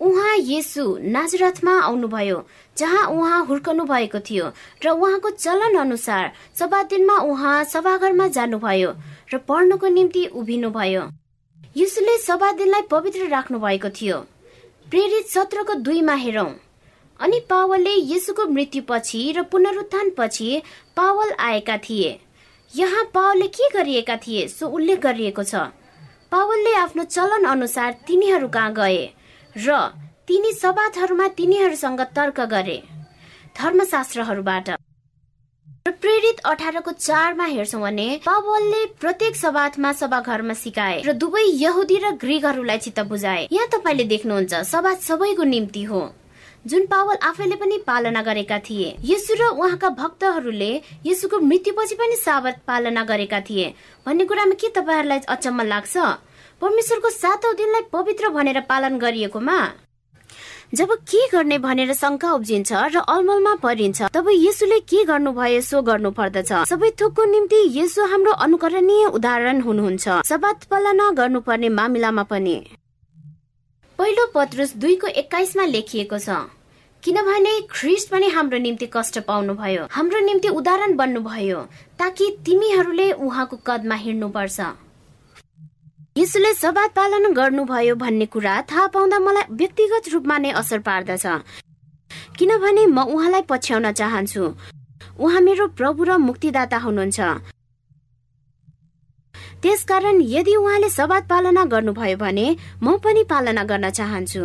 उहाँ येसु नाजरथमा आउनुभयो जहाँ उहाँ हुर्कनु भएको थियो र उहाँको चलन अनुसार सभा दिनमा उहाँ सभाघरमा जानुभयो र पढ्नको निम्ति उभिनुभयो। यसुले सभा दिनलाई पवित्र राख्नु भएको थियो। प्रेरित सत्रको दुईमा हेरौँ। अनि पावलले यसुको मृत्युपछि र पुनरुत्थान पछि पावल आएका थिए। यहाँ पावलले के गरिएका थिए सो उल्लेख गरिएको छ। पावलले आफ्नो चलन अनुसार तिनीहरू कहाँ गए? र तिनी सभाहरूमा तिनीहरूसँग तर्क गरे। धर्मशास्त्रहरूबाट। प्रेरित अठारको चारमा हेर्छौँ भने पावलले प्रत्येक सभामा सभाघरमा सिकाए र दुवै यहुदी र ग्रिकहरूलाई चित्त बुझाए। यहाँ तपाईँले देख्नुहुन्छ सभा सबैको निम्ति हो। जुन पावल आफैले पनि पालना गरेका थिए यसु र उहाँका भक्तहरूले यसुको मृत्युपछि पनि साबत पालना गरेका थिए। भन्ने कुरामा के तपाईँहरूलाई अचम्म लाग्छ? परमेश्वरको सातौं दिनलाई पवित्र भनेर पालन गरिएकोमा जब के गर्ने भनेर शङ्का उब्जिन्छ र अलमलमा परिन्छ तब यसुले के गर्नुभयो सो गर्नु पर्दछ। सबै थोकको निम्ति यसो हाम्रो अनुकरणीय उदाहरण हुनुहुन्छ। सबात पालना गर्नुपर्ने मामिलामा पनि। पहिलो पत्रुस दुईको एक्काइसमा लेखिएको छ किनभने ख्रिस्ट पनि हाम्रो निम्ति कष्ट पाउनु भयो हाम्रो निम्ति उदाहरण बन्नुभयो ताकि तिमीहरूले उहाँको कदमा हिँड्नुपर्छ। यसुले सबात पालन गर्नुभयो भन्ने कुरा थाहा पाउँदा मलाई व्यक्तिगत रूपमा नै असर पार्दछ। किनभने म उहाँलाई पछ्याउन चाहन्छु। उहाँ मेरो प्रभु र मुक्तिदाता हुनुहुन्छ। त्यसकारण यदि उहाँले सबात पालना गर्नुभयो भने म पनि पालना गर्न चाहन्छु।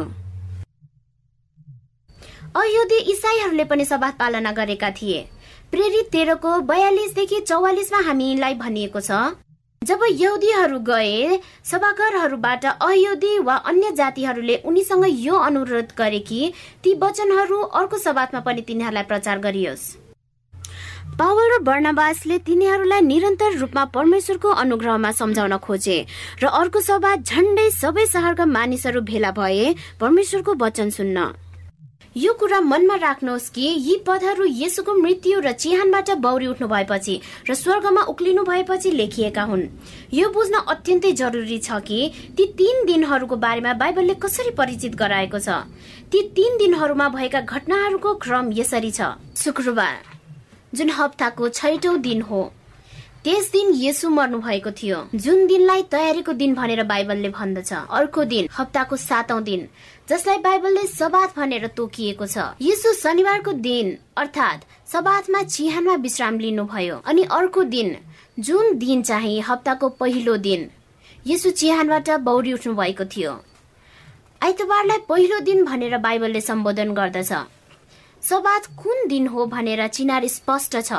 अयोध्य इसाईहरूले पनि सबात पालना गरेका थिए। प्रेरित तेह्रको बयालिसदेखि चौवालिसमा हामीलाई भनिएको छ जब यहुदीहरू गए सभाघरहरूबाट अयहुदी वा अन्य जातिहरूले उनीसँग यो अनुरोध गरे कि ती वचनहरू अर्को सभामा पनि तिनीहरूलाई प्रचार गरियोस्। पावल र वर्णवासले तिनीहरूलाई निरन्तर रूपमा परमेश्वरको अनुग्रहमा सम्झाउन खोजे र अर्को सभा झण्डै सबै शहरका मानिसहरू भेला भए परमेश्वरको वचन सुन्न। यो कुरा मनमा राख्नुहोस् कि यी पदहरू येसुको मृत्यु र चिहानबाट बौरी उठ्नु भएपछि र स्वर्गमा उक्लिनु भएपछि लेखिएका हुन्। यो बुझ्न अत्यन्तै जरुरी छ कि ती तीन दिनहरूको बारेमा बाइबलले कसरी परिचित गराएको छ? ती तीन दिनहरूमा भएका घटनाहरूको क्रम यसरी छ। शुक्रबार जुन हप्ताको छैटौं दिन हो त्यस दिन येसु मर्नु भएको थियो। जुन दिनलाई तयारीको दिन भनेर बाइबलले भन्दछ। अर्को दिन हप्ताको सातौं दिन। जसलाई बाइबलले सबात भनेर तोकिएको छ। यसो शनिबारको दिन अर्थात् सबातमा चिहानमा विश्राम लिनुभयो। अनि अर्को दिन जुन दिन चाहिँ हप्ताको पहिलो दिन यसो चिहानबाट बौरी उठ्नु भएको थियो। आइतबारलाई पहिलो दिन भनेर बाइबलले सम्बोधन गर्दछ। सबात कुन दिन हो भनेर चिनार स्पष्ट छ।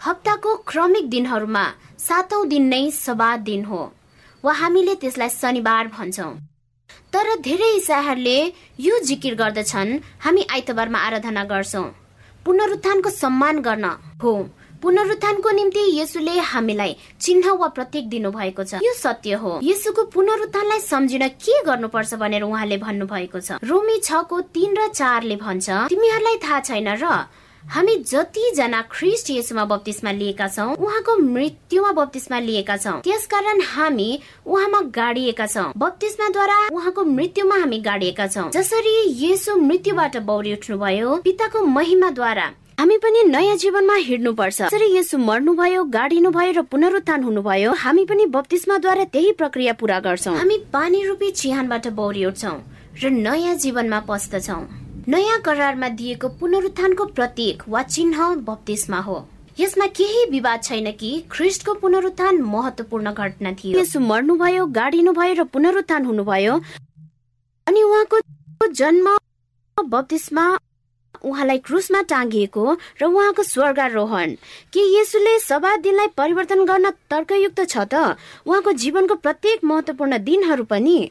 हप्ताको क्रमिक दिनहरूमा सातौं दिन नै सबात दिन हो। वा हामीले त्यसलाई शनिबार भन्छौँ। तर धेरै इसाईहरूले यो जिकिर गर्दछन् हामी आइतबारमा आराधना गर्छौँ। पुनरुत्थानको सम्मान गर्न हो। पुनरुत्थानको निम्ति यसुले हामीलाई चिन्ह वा प्रतीक दिनु भएको छ। यो सत्य हो। यसुको पुनरुत्थानलाई सम्झिन के गर्नुपर्छ भनेर उहाँले भन्नुभएको छ। रोमी छको तीन र चारले भन्छ तिमीहरूलाई थाहा छैन र हामी जतिजना ख्रिस्ट यसुमा बत्तिसमा लिएका छौँ उहाँको मृत्युमा बत्तिसमा लिएका छौँ। त्यसकारण हामी उहाँमा गाडिएका छौँ। बत्तिसमाद्वारा उहाँको मृत्युमा हामी गाडिएका छौँ। जसरी यसो मृत्युबाट बौरी उठ्नुभयो पिताको महिमाद्वारा हामी पनि नयाँ जीवनमा हिँड्नुपर्छ। जसरी यसो मर्नुभयो गाडिनु भयो र पुनरुत्थान हुनुभयो हामी पनि बत्तिसमाद्वारा त्यही प्रक्रिया पूरा गर्छौँ। हामी पानी रूपी चिहानबाट बौरी उठ्छौँ र नयाँ जीवनमा पस्दछौँ। नयाँ करारमा दिएको पुनरुत्थानको प्रतीक वा चिन्ह बप्तिस्मा हो। यसमा केही विवाद छैन कि ख्रिस्टको पुनरुत्थान महत्वपूर्ण घटना थियो। यसो मर्नुभयो गाडिनु भयो र पुनरुत्थान हुनुभयो। अनि उहाँको जन्म बप्तिस्मा उहाँलाई क्रुसमा टाँगिएको र उहाँको स्वर्गारोहण। के यसुले सभा दिनलाई परिवर्तन गर्न तर्कयुक्त छ त? उहाँको जीवनको प्रत्येक महत्वपूर्ण दिनहरू पनि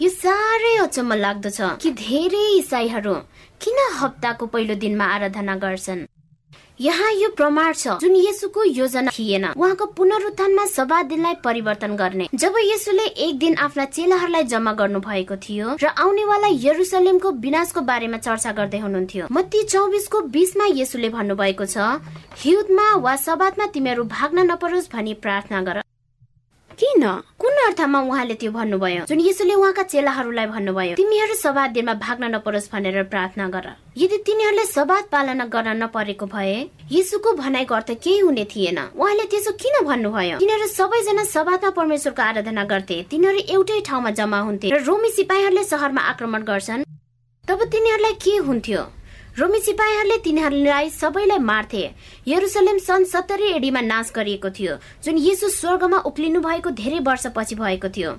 यो साह्रै अचम्म लाग्दछ कि धेरै इसाईहरू किन हप्ताको पहिलो दिनमा आराधना गर्छन्? यहाँ यो प्रमाण छ। जुन यसुको योजना थिएन उहाँको पुनरुत्थानमा सभा दिनलाई परिवर्तन गर्ने। जब यसुले एक दिन आफ्ना चेलाहरूलाई जम्मा गर्नु भएको थियो र आउनेवाला यरुसलेमको विनाशको बारेमा चर्चा गर्दै हुनुहुन्थ्यो मत्ती चौबिसको बिसमा यसुले भन्नुभएको छ हिउँदमा वा सबातमा तिमीहरू भाग्न नपरोस् भनी प्रार्थना गर। किन? कुन अर्थमा उहाँले त्यो भन्नुभयो। जुन यसोले उहाँका चेलाहरूलाई भन्नुभयो तिमीहरू दिनमा भाग्न नपरोस् भनेर प्रार्थना गर। यदि तिनीहरूले सवाद पालना गर्न नपरेको भए यीशुको भनाइको अर्थ केही हुने थिएन। उहाँले त्यसो किन भन्नुभयो? तिनीहरू सबैजना सभामा परमेश्वरको आराधना गर्थे। तिनीहरू एउटै ठाउँमा जम्मा हुन्थे र रोमी सिपाहीहरूले सहरमा आक्रमण गर्छन्। तब तिनीहरूलाई के हुन्थ्यो? रोमी सिपाहीहरूले तिनीहरूलाई सबैलाई मार्थे। यरुसलेम सन् सत्तरी एडीमा नाश गरिएको थियो जुन यीशु स्वर्गमा उक्लिनु भएको धेरै वर्षपछि भएको थियो।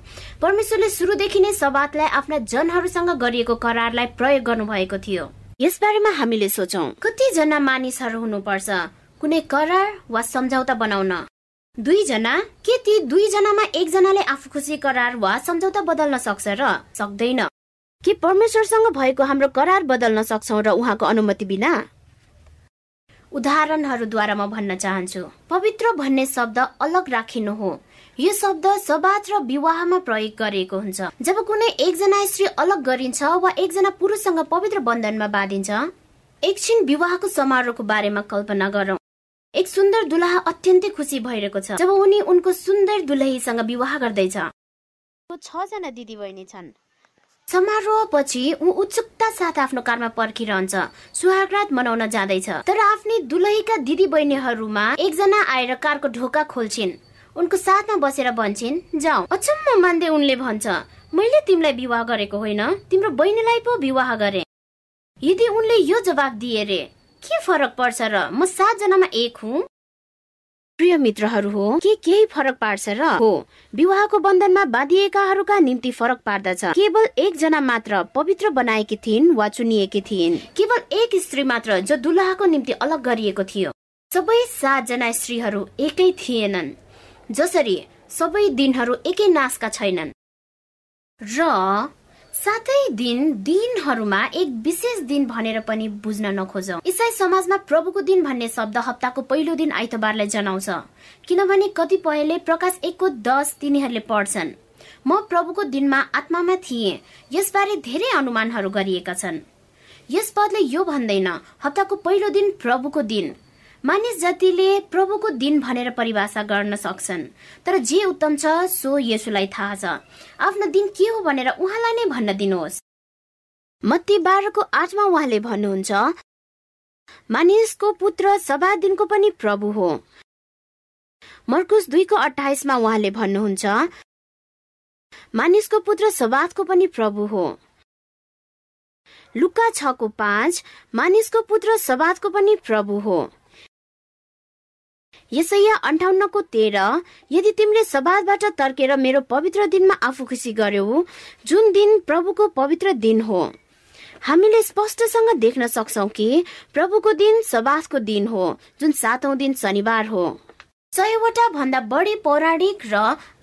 परमेश्वरले सुरुदेखि नै सबातलाई आफ्ना जनहरूसँग गरिएको करारलाई प्रयोग गर्नु भएको थियो। यसबारेमा हामीले सोचौं कतिजना मानिसहरू हुनुपर्छ? कुनै करार वा सम्झौता बनाउन? दुईजना के ती दुईजनामा एकजनाले आफू खुसी करार वा सम्झौता बदल्न सक्छ र सक्दैन? के परमेश्वरसँग भएको हाम्रो करार बदल्न सक्छौ र उहाँको अनुमति बिना? उदाहरणहरूद्वारा म भन्न चाहन्छु पवित्र भन्ने शब्द अलग राखिनु हो। यो शब्द सबात र विवाहमा प्रयोग गरिएको हुन्छ। जब कुनै एकजना स्त्री अलग गरिन्छ वा एकजना पुरुषसँग पवित्र बन्धनमा बाँधिन्छ एकछिन विवाहको समारोहको बारेमा कल्पना गरौँ। एक सुन्दर दुलहा अत्यन्तै खुसी भइरहेको छ। जब उनी उनको सुन्दर दुलहीसँग विवाह गर्दैछ छजना दिदी बहिनी छन्। समारोहपछि ऊ उत्सुकता साथ आफ्नो कारमा पर्खिरहन्छ। सुहागरात मनाउन जाँदैछ। तर आफ्नै दुलहीका दिदी बहिनीहरूमा एकजना आएर कारको ढोका खोल्छिन्। उनको साथमा बसेर भन्छन् जाऊ। अचम्म मान्दै उनले भन्छ। मैले तिमीलाई विवाह गरेको होइन। तिम्रो बहिनीलाई पो विवाह गरे। यदि उनले यो जवाब दिए रे के फरक पर्छ र? म सातजनामा एक हुँ? प्रिय मित्रहरू हो के केही फरक पार्छ र? हो विवाहको बन्धनमा बाँधिएकाहरूका निम्ति फरक पार्दछ। केवल एकजना मात्र पवित्र बनाएकी थिइन् वा चुनिएकी थिइन्। केवल एक स्त्री मात्र जो दुलहाको निम्ति अलग गरिएको थियो। सबै सातजना स्त्रीहरू एकै थिएनन् जसरी सबै दिनहरू एकै नासका छैनन्। र सातै दिन दिनहरूमा एक विशेष दिन भनेर पनि बुझ्न नखोजौ। इसाई समाजमा प्रभुको दिन भन्ने शब्द हप्ताको पहिलो दिन आइतबारलाई जनाउँछ। किनभने कतिपयले प्रकाश एकको दस तिनीहरूले पढ्छन्। म प्रभुको दिनमा आत्मामा थिएँ। यसबारे धेरै अनुमानहरू गरिएका छन्। यस पदले यो भन्दैन हप्ताको पहिलो दिन प्रभुको दिन। मानिस जातिले प्रभुको दिन भनेर परिभाषा गर्न सक्छन्। तर जे उत्तम छ सो यसुलाई थाहा छ। आफ्नो दिन के हो भनेर उहाँलाई नै भन्न दिनुहोस्। मत्ती बाह्रको आठमा उहाँले भन्नुहुन्छ मानिसको पुत्र सभा दिनको पनि प्रभु हो। मर्कुस दुईको अठाइसमा उहाँले भन्नुहुन्छ मानिसको पुत्र सबातको पनि प्रभु हो। लुका छको पाँच मानिसको पुत्र सबातको पनि प्रभु हो। यसैया अन्ठाउन्नको तेह्र यदि तिमीले सवादबाट तर्केर मेरो पवित्र दिनमा आफू खुसी गर्यौ जुन दिन प्रभुको पवित्र दिन हो। हामीले स्पष्टसँग देख्न सक्छौ कि प्रभुको दिन सबासको दिन हो जुन सातौं दिन शनिबार हो। सयवटा भन्दा बढी पौराणिक र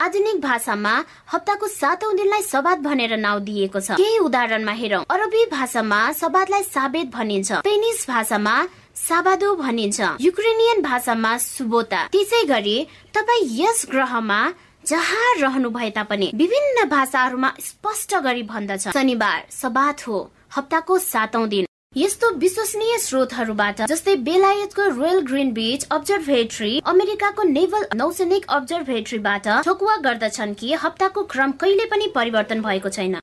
आधुनिक भाषामा हप्ताको सातौं दिनलाई सबात भनेर नाउँ दिएको छ। केही उदाहरणमा हेरौँ। अरबी भाषामा सबातलाई साबेत भनिन्छ। स्पेनिस भाषामा साबादो भनिन्छ। युक्रेनियन भाषामा सुबोता। त्यसै गरी तपाईँ यस ग्रहमा जहाँ रहनु भए तापनि विभिन्न भाषाहरूमा स्पष्ट गरी भन्दछ। शनिबार सबात हो। हप्ताको सातौं दिन। यस्तो विश्वसनीय स्रोतहरूबाट जस्तै बेलायतको रोयल ग्रिन बीच अब्जर्भेटरी अमेरिकाको नेभल नौसैनिक अब्जर्भेटरीबाट ठोकुवा गर्दछन् कि हप्ताको क्रम कहिले पनि परिवर्तन भएको छैन।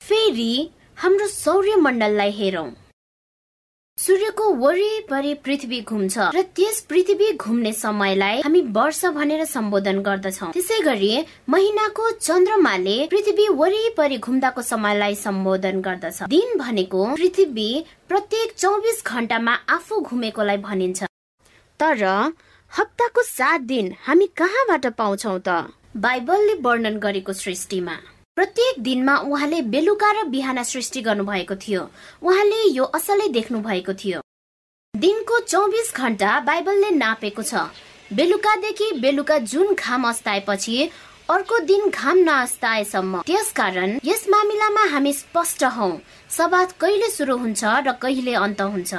फेरि हाम्रो सौर्य मण्डललाई हेरौं। सूर्यको वरिपरि पृथ्वी घुम्छ र त्यस पृथ्वी घुम्ने समयलाई हामी वर्ष भनेर सम्बोधन गर्दछौ। त्यसै गरी महिनाको चन्द्रमाले पृथ्वी वरिपरि घुम्दाको समयलाई सम्बोधन गर्दछ। दिन भनेको पृथ्वी प्रत्येक चौबिस घण्टामा आफू घुमेकोलाई भनिन्छ। तर हप्ताको सात दिन हामी कहाँबाट पाउँछौ त? बाइबलले वर्णन गरेको सृष्टिमा। प्रत्येक दिनमा उहाँले बेलुका र बिहान सृष्टि गर्नुभएको थियो। उहाँले यो असलै देख्नु भएको थियो। दिनको चौबिस घण्टा बाइबलले नापेको छ। बेलुकादेखि बेलुका जुन घाम अस्ताएपछि अर्को दिन घाम नअस्ताएसम्म। त्यसकारण यस मामिलामा हामी स्पष्ट हौ। सबात कहिले सुरु हुन्छ र कहिले अन्त हुन्छ।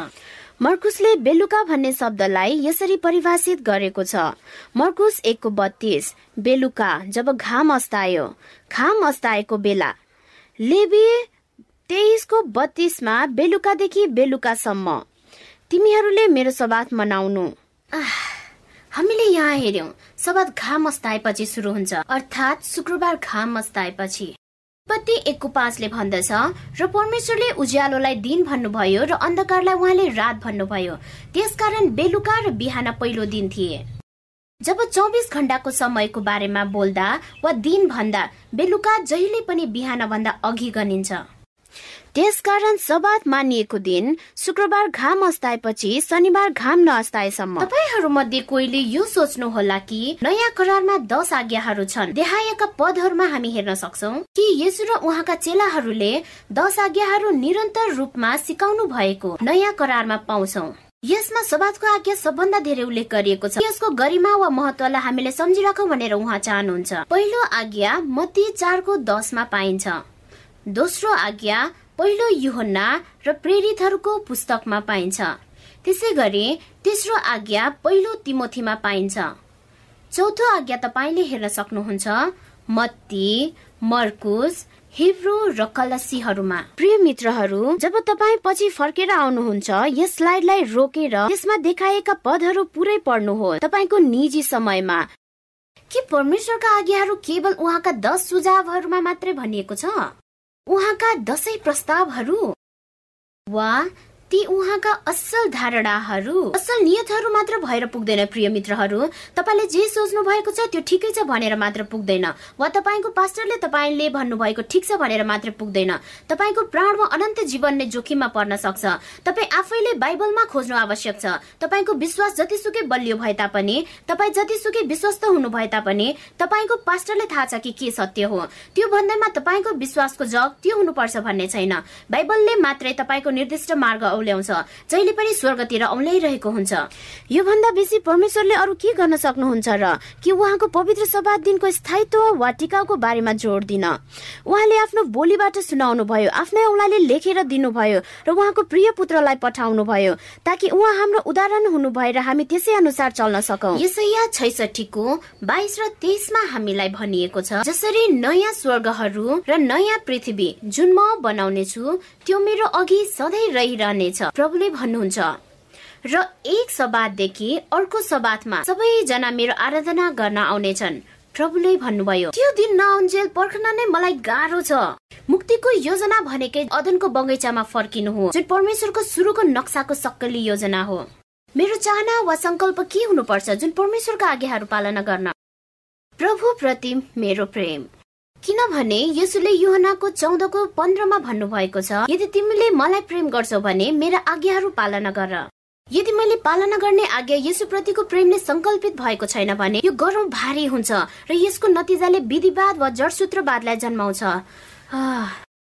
मर्कुसले बेलुका भन्ने शब्दलाई यसरी परिभाषित गरेको छ। मर्कुस एकको बत्तीस बेलुका जब घाम अस्तायो। घाम अस्ताएको बेला। लेबी तेइसको बत्तीसमा बेलुकादेखि बेलुकासम्म। तिमीहरूले मेरो सबात मनाउनु। हामीले यहाँ हेर्यौं सबात घाम अस्ताएपछि सुरु हुन्छ। अर्थात् शुक्रबार घाम अस्ताएपछि। उत्पत्ति एकको पाँचले भन्दछ र परमेश्वरले उज्यालोलाई दिन भन्नुभयो र अन्धकारलाई उहाँले रात भन्नुभयो। त्यसकारण बेलुका र बिहान पहिलो दिन थिए। जब चौबिस घण्टाको समयको बारेमा बोल्दा वा दिन भन्दा बेलुका जहिले पनि बिहान भन्दा अघि गनिन्छ। त्यसकारण सबात मानिएको दिन शुक्रबार घाम अस्ताएपछि शनिबार घाम नअस्ताएसम्म। तपाईँहरू मध्ये कोहीले यो सोच्नु होला कि नयाँ करारमा दस आज्ञाहरू छन्। देहायका पदहरूमा हामी हेर्न सक्छौ कि यसो र उहाँका चेलाहरूले दस आज्ञाहरू निरन्तर रूपमा सिकाउनु भएको नयाँ करारमा पाउँछौ। यसमा सबातको आज्ञा सबभन्दा धेरै उल्लेख गरिएको छ। यसको गरिमा वा महत्वलाई हामीले सम्झिराखौँ भनेर उहाँ चाहनुहुन्छ। पहिलो आज्ञा मती चारको दसमा पाइन्छ। दोस्रो आज्ञा पहिलो युहन्ना र प्रेरितहरूको पुस्तकमा पाइन्छ। त्यसै गरी तेस्रो आज्ञा पहिलो तिमोथीमा पाइन्छ। चौथो आज्ञा तपाईँले हेर्न सक्नुहुन्छ मत्ती मर्कुस हिब्रो र कलसीहरूमा। प्रिय मित्रहरू जब तपाईँ पछि फर्केर आउनुहुन्छ यस स्लाइडलाई रोकेर यसमा देखाएका पदहरू पुरै पढ्नुहोस्। तपाईँको निजी समयमा। के परमेश्वरका आज्ञाहरू केवल उहाँका दस सुझावहरूमा मात्रै भनिएको छ? उहाँका दसैँ प्रस्तावहरू वा ती उहाँका असल धारणाहरू असल नियतहरू मात्र भएर पुग्दैन प्रिय मित्रहरू। तपाईँले जे सोच्नु भएको छ त्यो ठिकै छ भनेर मात्र पुग्दैन। वा तपाईँको पास्टरले तपाईँले भन्नुभएको ठिक छ भनेर मात्र पुग्दैन। तपाईँको प्राणमा अनन्त जीवन नै जोखिममा पर्न सक्छ। तपाईँ आफैले बाइबलमा खोज्नु आवश्यक छ। तपाईँको विश्वास जतिसुकै बलियो भए तापनि तपाईँ जतिसुकै विश्वस्त हुनु भए तापनि तपाईँको पास्टरले थाहा छ कि के सत्य हो। त्यो भन्दैमा तपाईँको विश्वासको जग त्यो हुनुपर्छ भन्ने छैन। बाइबलले मात्रै तपाईँको निर्दिष्ट मार्ग औल्याउँछ जहिले पनि स्वर्गतिर औल्याइरहेको हुन्छ। योभन्दा बेसी परमेश्वरले अरू के गर्न सक्नुहुन्छ र कि उहाँको पवित्र सभा दिनको स्थायित्व वा टिकाउको बारेमा जोड दिन? उहाँले आफ्नो बोलीबाट सुनाउनु भयो आफ्नै औलाले लेखेर दिनुभयो र उहाँको प्रिय पुत्रलाई पठाउनु भयो ताकि उहाँ हाम्रो उदाहरण हुनु भएर हामी त्यसै अनुसार चल्न सकौँ। यसैया छैसठीको बाइस र तेइसमा हामीलाई भनिएको छ जसरी नयाँ स्वर्गहरू र नयाँ पृथ्वी जुन म बनाउने छु त्यो मेरो अघि सधैँ रहिरहनेछ प्रभुले भन्नुहुन्छ र एक सबातदेखि अर्को सबातमा सबैजना मेरो आराधना गर्न आउनेछन्। प्रभुले भन्नुभयो त्यो दिन नआउन्जेल पर्खन नै मलाई गाह्रो छ। मुक्तिको योजना भनेकै अदनको बगैँचामा फर्किनु हो जुन परमेश्वरको सुरुको नक्साको सक्कली योजना हो। मेरो चाहना वा संकल्प के हुनुपर्छ जुन परमेश्वरका आज्ञाहरू पालना गर्न? प्रभु प्रति मेरो प्रेम। किनभने यसुले युहनाको चौधको पन्ध्रमा भन्नुभएको छ यदि तिमीले मलाई प्रेम गर्छौ भने मेरा आज्ञाहरू पालना गर। यदि मैले पालना गर्ने आज्ञा यसु प्रतिको प्रेमले संकल्पित भएको छैन भने यो गरौँ भारी हुन्छ र यसको नतिजाले विधिवाद वा जडसूत्रवादलाई जन्माउँछ।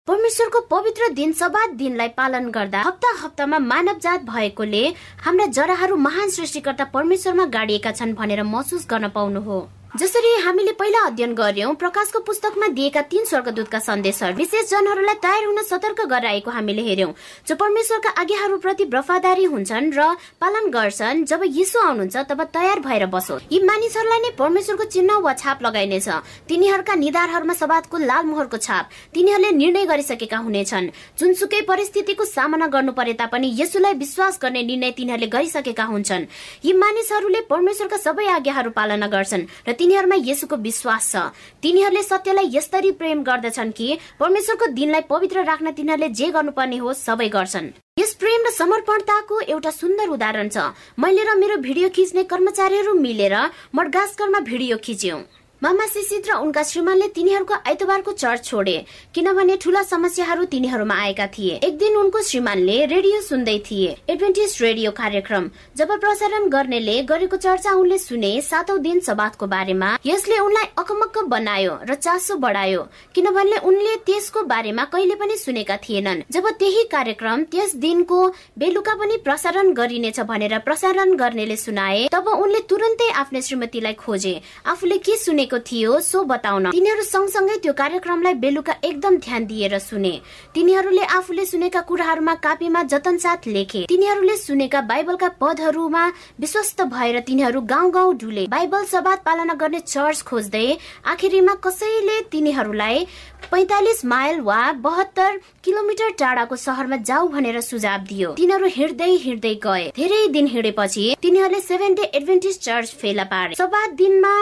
परमेश्वरको पवित्र दिन सबात दिनलाई पालन गर्दा हप्ता हप्तामा मानव जात भएकोले हाम्रा जराहरू महान सृष्टिकर्ता परमेश्वरमा गाडिएका छन् भनेर महसुस गर्न पाउनु हो। जसरी हामीले पहिला अध्ययन गर्यौं प्रकाशको पुस्तकमा दिएका तीन स्वर्गदूतका सन्देशहरू विशेष जनहरूलाई तयार हुन सतर्क गराएको हामीले हेर्यौं जो परमेश्वरका आज्ञाहरू प्रति वफादारी हुन्छन् र पालन गर्छन् जब यीशु आउनुहुन्छ तब तयार भएर बसो। यी मानिसहरूलाई नै परमेश्वरको चिन्ह वा छाप लगाइनेछ। तिनीहरूका निधारहरूमा सवादको लाल मोहरको छाप। तिनीहरूले निर्णय गरिसकेका हुनेछन्। जुनसुकै परिस्थितिको सामना गर्नु परे तापनि यसुलाई विश्वास गर्ने निर्णय तिनीहरूले गरिसकेका हुन्छन्। यी मानिसहरूले परमेश्वरका सबै आज्ञाहरू पालना गर्छन् र तिनीहरूमा यसुको विश्वास छ। तिनीहरूले सत्यलाई यस्तरी प्रेम गर्दछन् कि परमेश्वरको दिनलाई पवित्र राख्न तिनीहरूले जे गर्नुपर्ने हो सबै गर्छन्। यस प्रेम र समर्पणताको एउटा सुन्दर उदाहरण छ। मैले र मेरो भिडियो खिच्ने कर्मचारीहरू मिलेर मडगास्करमा भिडियो खिच्यौं। मामा सिसित र उनका श्रीमानले तिनीहरूको आइतबारको चर्च छोडे किनभने ठूला समस्याहरू तिनीहरूमा आएका थिए। एक दिन उनको श्रीमानले रेडियो सुन्दै थिए। एडभेन्टिस रेडियो कार्यक्रम जब प्रसारण गर्नेले गरेको चर्चा उनले सुने सातौं दिन सबातको बारेमा यसले उनलाई अकमक्क बनायो र चासो बढायो किनभने उनले त्यसको बारेमा कहिले पनि सुनेका थिएनन्। जब त्यही कार्यक्रम त्यस दिनको बेलुका पनि प्रसारण गरिनेछ भनेर प्रसारण गर्नेले सुनाए तब उनले तुरन्तै आफ्नो श्रीमतीलाई खोजे आफूले के सुनेको गरेको थियो सो बताउन। तिनीहरू सँगसँगै त्यो कार्यक्रमलाई बेलुका एकदम ध्यान दिएर सुने। तिनीहरूले आफूले सुनेका कुराहरूमा कापीमा जतन साथ लेखे। तिनीहरूले सुनेका बाइबलका पदहरूमा विश्वस्त भएर तिनीहरू गाउँ गाउँ डुले। बाइबल सवाद पालना गर्ने चर्च खोज्दै आखिरीमा कसैले तिनीहरूलाई पैतालिस माइल वा बहत्तर किलोमिटर टाढाको सहरमा जाऊ भनेर सुझाव दियो। तिनीहरू हिँड्दै हिँड्दै गए। धेरै दिन हिँडेपछि तिनीहरूले सेभेन डे एडभेन्टिस चर्च फेला पारे। सभा दिनमा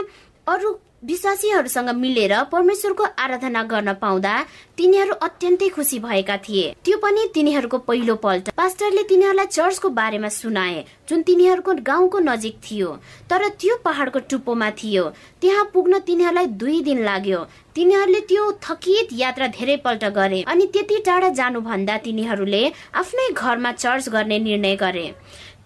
अरू विश्वासीहरूसँग मिलेर परमेश्वरको आराधना गर्न पाउँदा तिनीहरू अत्यन्तै खुसी भएका थिए। त्यो पनि तिनीहरूको पहिलो पल्ट। पास्टरले तिनीहरूलाई चर्चको बारेमा सुनाए जुन तिनीहरूको गाउँको नजिक थियो। तर त्यो पहाडको टुप्पोमा थियो। त्यहाँ पुग्न तिनीहरूलाई दुई दिन लाग्यो। तिनीहरूले त्यो थकित यात्रा धेरै पल्ट गरे अनि त्यति टाढा जानुभन्दा तिनीहरूले आफ्नै घरमा चर्च गर्ने निर्णय गरे।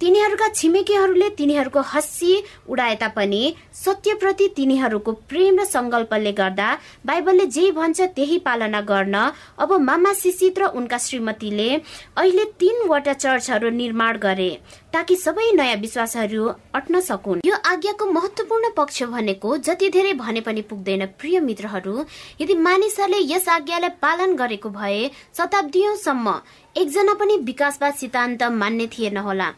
तिनीहरूका छिमेकीहरूले तिनीहरूको हस्सी उडाए तापनि सत्यप्रति तिनीहरूको प्रेम र संकल्पले गर्दा बाइबलले जे भन्छ त्यही पालना गर्न अब मामा सिसित र उनका श्रीमतीले अहिले तीनवटा चर्चहरू निर्माण गरे ताकि सबै नयाँ विश्वासहरू अट्न सकुन्। यो आज्ञाको महत्वपूर्ण पक्ष भनेको जति धेरै भने पनि पुग्दैन प्रिय मित्रहरू यदि मानिसहरूले यस आज्ञालाई पालन गरेको भए शताब्दीसम्म एकजना पनि विकासवाद सिद्धान्त मान्ने थिएन होला।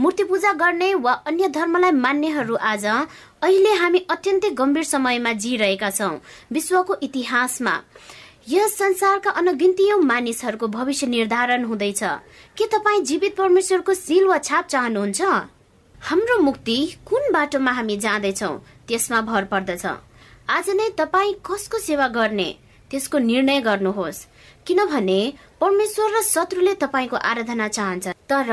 मूर्ति पूजा गर्ने वा अन्य धर्मलाई मान्नेहरू आज अहिले हामी अत्यन्तै गम्भीर समयमा जिरहेका छौँ विश्वको इतिहासमा। यस संसारका अनगिन्तीय मानिसहरूको भविष्य निर्धारण हुँदैछ। के तपाईँ जीवित परमेश्वरको सिल वा छाप चाहनुहुन्छ? हाम्रो मुक्ति कुन बाटोमा हामी जाँदैछौ त्यसमा भर पर्दछ। आज नै तपाईँ कसको सेवा गर्ने त्यसको निर्णय गर्नुहोस्। किनभने परमेश्वर र शत्रुले तपाईँको आराधना चाहन्छ तर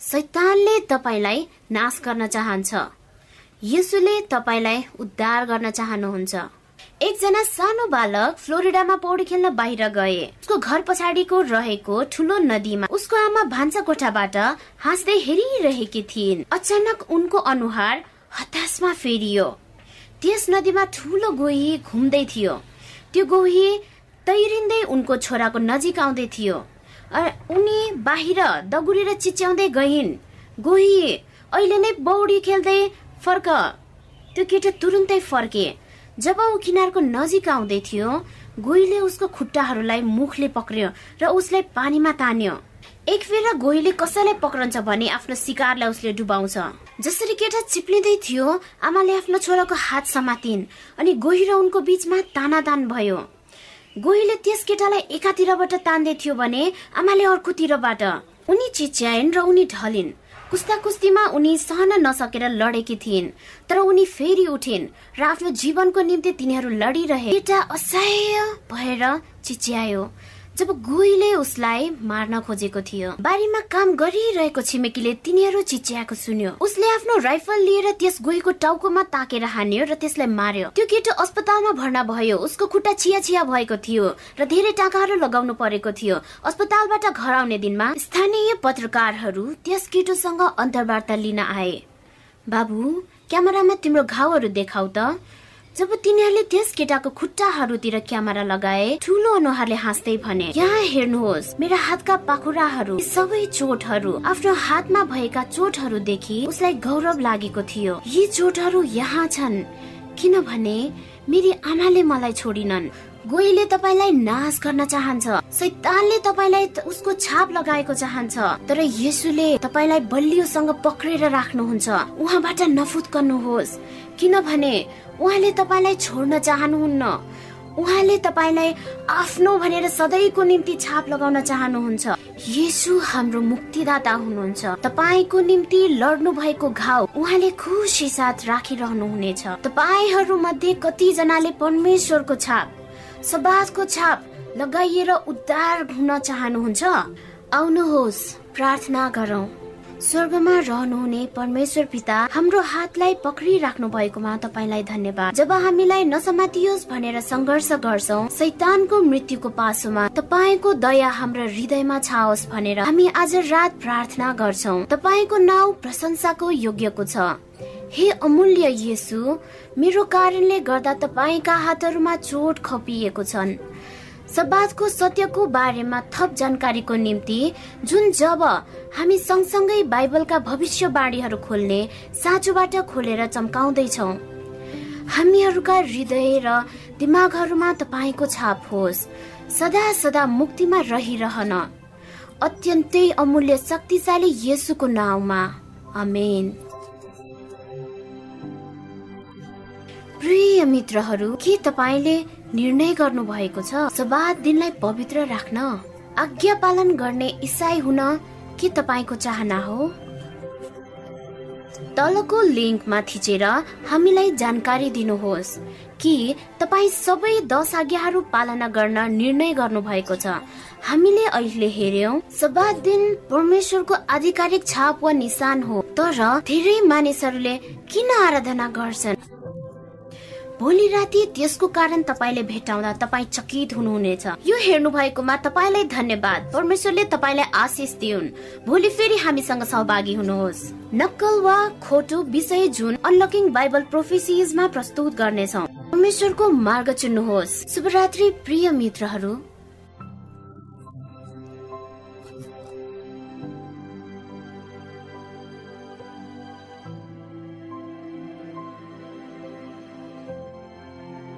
सैतानले तपाईँलाई नाश गर्न चाहन्छ। यसुले तपाईँलाई उद्धार गर्न चाहनुहुन्छ। एकजना सानो बालक फ्लोरिडामा पौडी खेल्न बाहिर गए। उसको घर पछाडिको रहेको ठुलो नदीमा उसको आमा भान्सा कोठाबाट हाँस्दै हेरिरहेकी थिइन्। अचानक उनको अनुहार हताशमा फेरियो। त्यस नदीमा ठुलो गोही घुम्दै थियो। त्यो गोही तैरिँदै उनको छोराको नजिक आउँदै थियो। उनी बाहिर दगुरेर चिच्याउँदै गइन्। गोही अहिले नै बौडी खेल्दै फर्क त्यो केटा तुरुन्तै फर्के। जब ऊ किनारको नजिक आउँदै थियो गोहीले उसको खुट्टाहरूलाई मुखले पक्रियो र उसलाई पानीमा तान्यो। एक फेर गोहीले कसैलाई पक्रन्छ भने आफ्नो शिकारलाई उसले डुबाउँछ जसरी केटा चिप्लिँदै थियो आमाले आफ्नो छोराको हात समातिन् अनि गोही र उनको बीचमा तानादान भयो। गोहीले त्यस केटालाई एकातिरबाट तान्दै थियो भने आमाले अर्कोतिरबाट। उनी चिच्याइन् र उनी ढलिन्। कुस्ता कुस्तीमा उनी सहन नसकेर लडेकी थिइन् तर उनी फेरि उठिन् र आफ्नो जीवनको निम्ति तिनीहरू लडिरहे। केटा असह्य भएर चिच्यायो। जब गोहीले उसलाई मार्न खोजेको थियो बारीमा काम गरिरहेको छिमेकीले तिनीहरू चिच्याएको सुन्यो। उसले आफ्नो राइफल लिएर त्यस गोहीको टाउकोमा ताकेर हान्यो र त्यसलाई मार्यो। त्यो केटो अस्पतालमा भर्ना भयो। उसको खुट्टा चिया चिया भएको थियो र धेरै टाकाहरू लगाउनु परेको थियो। अस्पतालबाट घर आउने दिनमा स्थानीय पत्रकारहरू त्यस केटोसँग अन्तर्वार्ता लिन आए। बाबु क्यामेरामा तिम्रो घाउहरू देखाउ त। जब तिनीहरूले त्यस केटाको खुट्टाहरूतिर क्यामेरा लगाए ठुलो अनुहारले हाँस्दै भने यहाँ हेर्नुहोस् मेरा हातका पाखुराहरू सबै चोटहरू आफ्नो हातमा भएका चोटहरूदेखि उसलाई गौरव लागेको थियो। यी चोटहरू यहाँ छन्। किनभने मेरी आमाले मलाई छोडिनन्। गोहीले तपाईँलाई नाश गर्न चाहन्छ। सैतानले तपाईँलाई उसको छाप लगाएको चाहन्छ। तर यसुले तपाईँलाई बलियोसँग पक्रेर राख्नुहुन्छ। उहाँबाट नफुत्कनुहोस् किनभने उहाँले तपाईँलाई छोड्न चाहनुहुन्न। उहाँले तपाईँलाई आफ्नो भनेर सधैँको निम्ति छाप लगाउन चाहनुहुन्छ। यसु हाम्रो मुक्तिदाता हुनुहुन्छ। तपाईँको निम्ति लड्नु भएको घाउ उहाँले खुसी साथ राखिरहनु हुनेछ तपाईँहरू मध्ये कतिजनाले परमेश्वरको छाप सबाजको छाप लगाइएर उद्धार हुन चाहनुहुन्छ? आउनुहोस् प्रार्थना गरौँ। स्वर्गमा रहनुहुने परमेश्वर पिता हाम्रो हातलाई पक्रिराख्नु भएकोमा तपाईँलाई धन्यवाद। जब हामीलाई नसमातियोस् भनेर सङ्घर्ष गर्छौ सैतानको मृत्युको पासोमा तपाईँको दया हाम्रो हृदयमा छाओस् भनेर हामी आज रात प्रार्थना गर्छौ। तपाईँको नाउँ प्रशंसाको योग्यको छ। हे अमूल्य येसु मेरो कारणले गर्दा तपाईँका हातहरूमा चोट खपिएको छन्। सबादको सत्यको बारेमा थप जानकारीको निम्ति जुन जब हामी सँगसँगै बाइबलका भविष्यवाणीहरू खोल्ने साँचोबाट खोलेर चम्काउँदैछौ। हामीहरूका हृदय र दिमागहरूमा तपाईँको छाप होस्। सदा सदा मुक्तिमा रहिरहन। अत्यन्तै अमूल्य शक्तिशाली येसुको नाउँमा। अमेन प्रिय मित्रहरू के तपाईँले निर्णय गर्नु भएको छ। सबात दिनलाई पवित्र राख्न आज्ञा पालन गर्ने इसाई हुन के तपाईँको चाहना हो? तलको लिङ्कमा थिचेर हामीलाई जानकारी दिनुहोस् कि तपाईँ सबै दस आज्ञाहरू पालना गर्न निर्णय गर्नु भएको छ। हामीले अहिले हेर्यौं सबात दिन परमेश्वरको आधिकारिक छाप वा निशान हो तर धेरै मानिसहरूले किन आराधना गर्छन्? भोलि राति त्यसको कारण तपाईँले भेटाउँदा तपाईँ चकित हुनुहुनेछ। यो हेर्नु भएकोमा तपाईँलाई धन्यवाद। परमेश्वरले तपाईँलाई आशिष दिउन्। भोलि फेरि हामीसँग सहभागी हुनुहोस्। नक्कल वा खोटो विषय जुन अनलकिङ बाइबल प्रोफेसिजमा प्रस्तुत गर्नेछौ। परमेश्वरको मार्ग चुन्नुहोस्। शुभरात्रि प्रिय मित्रहरू।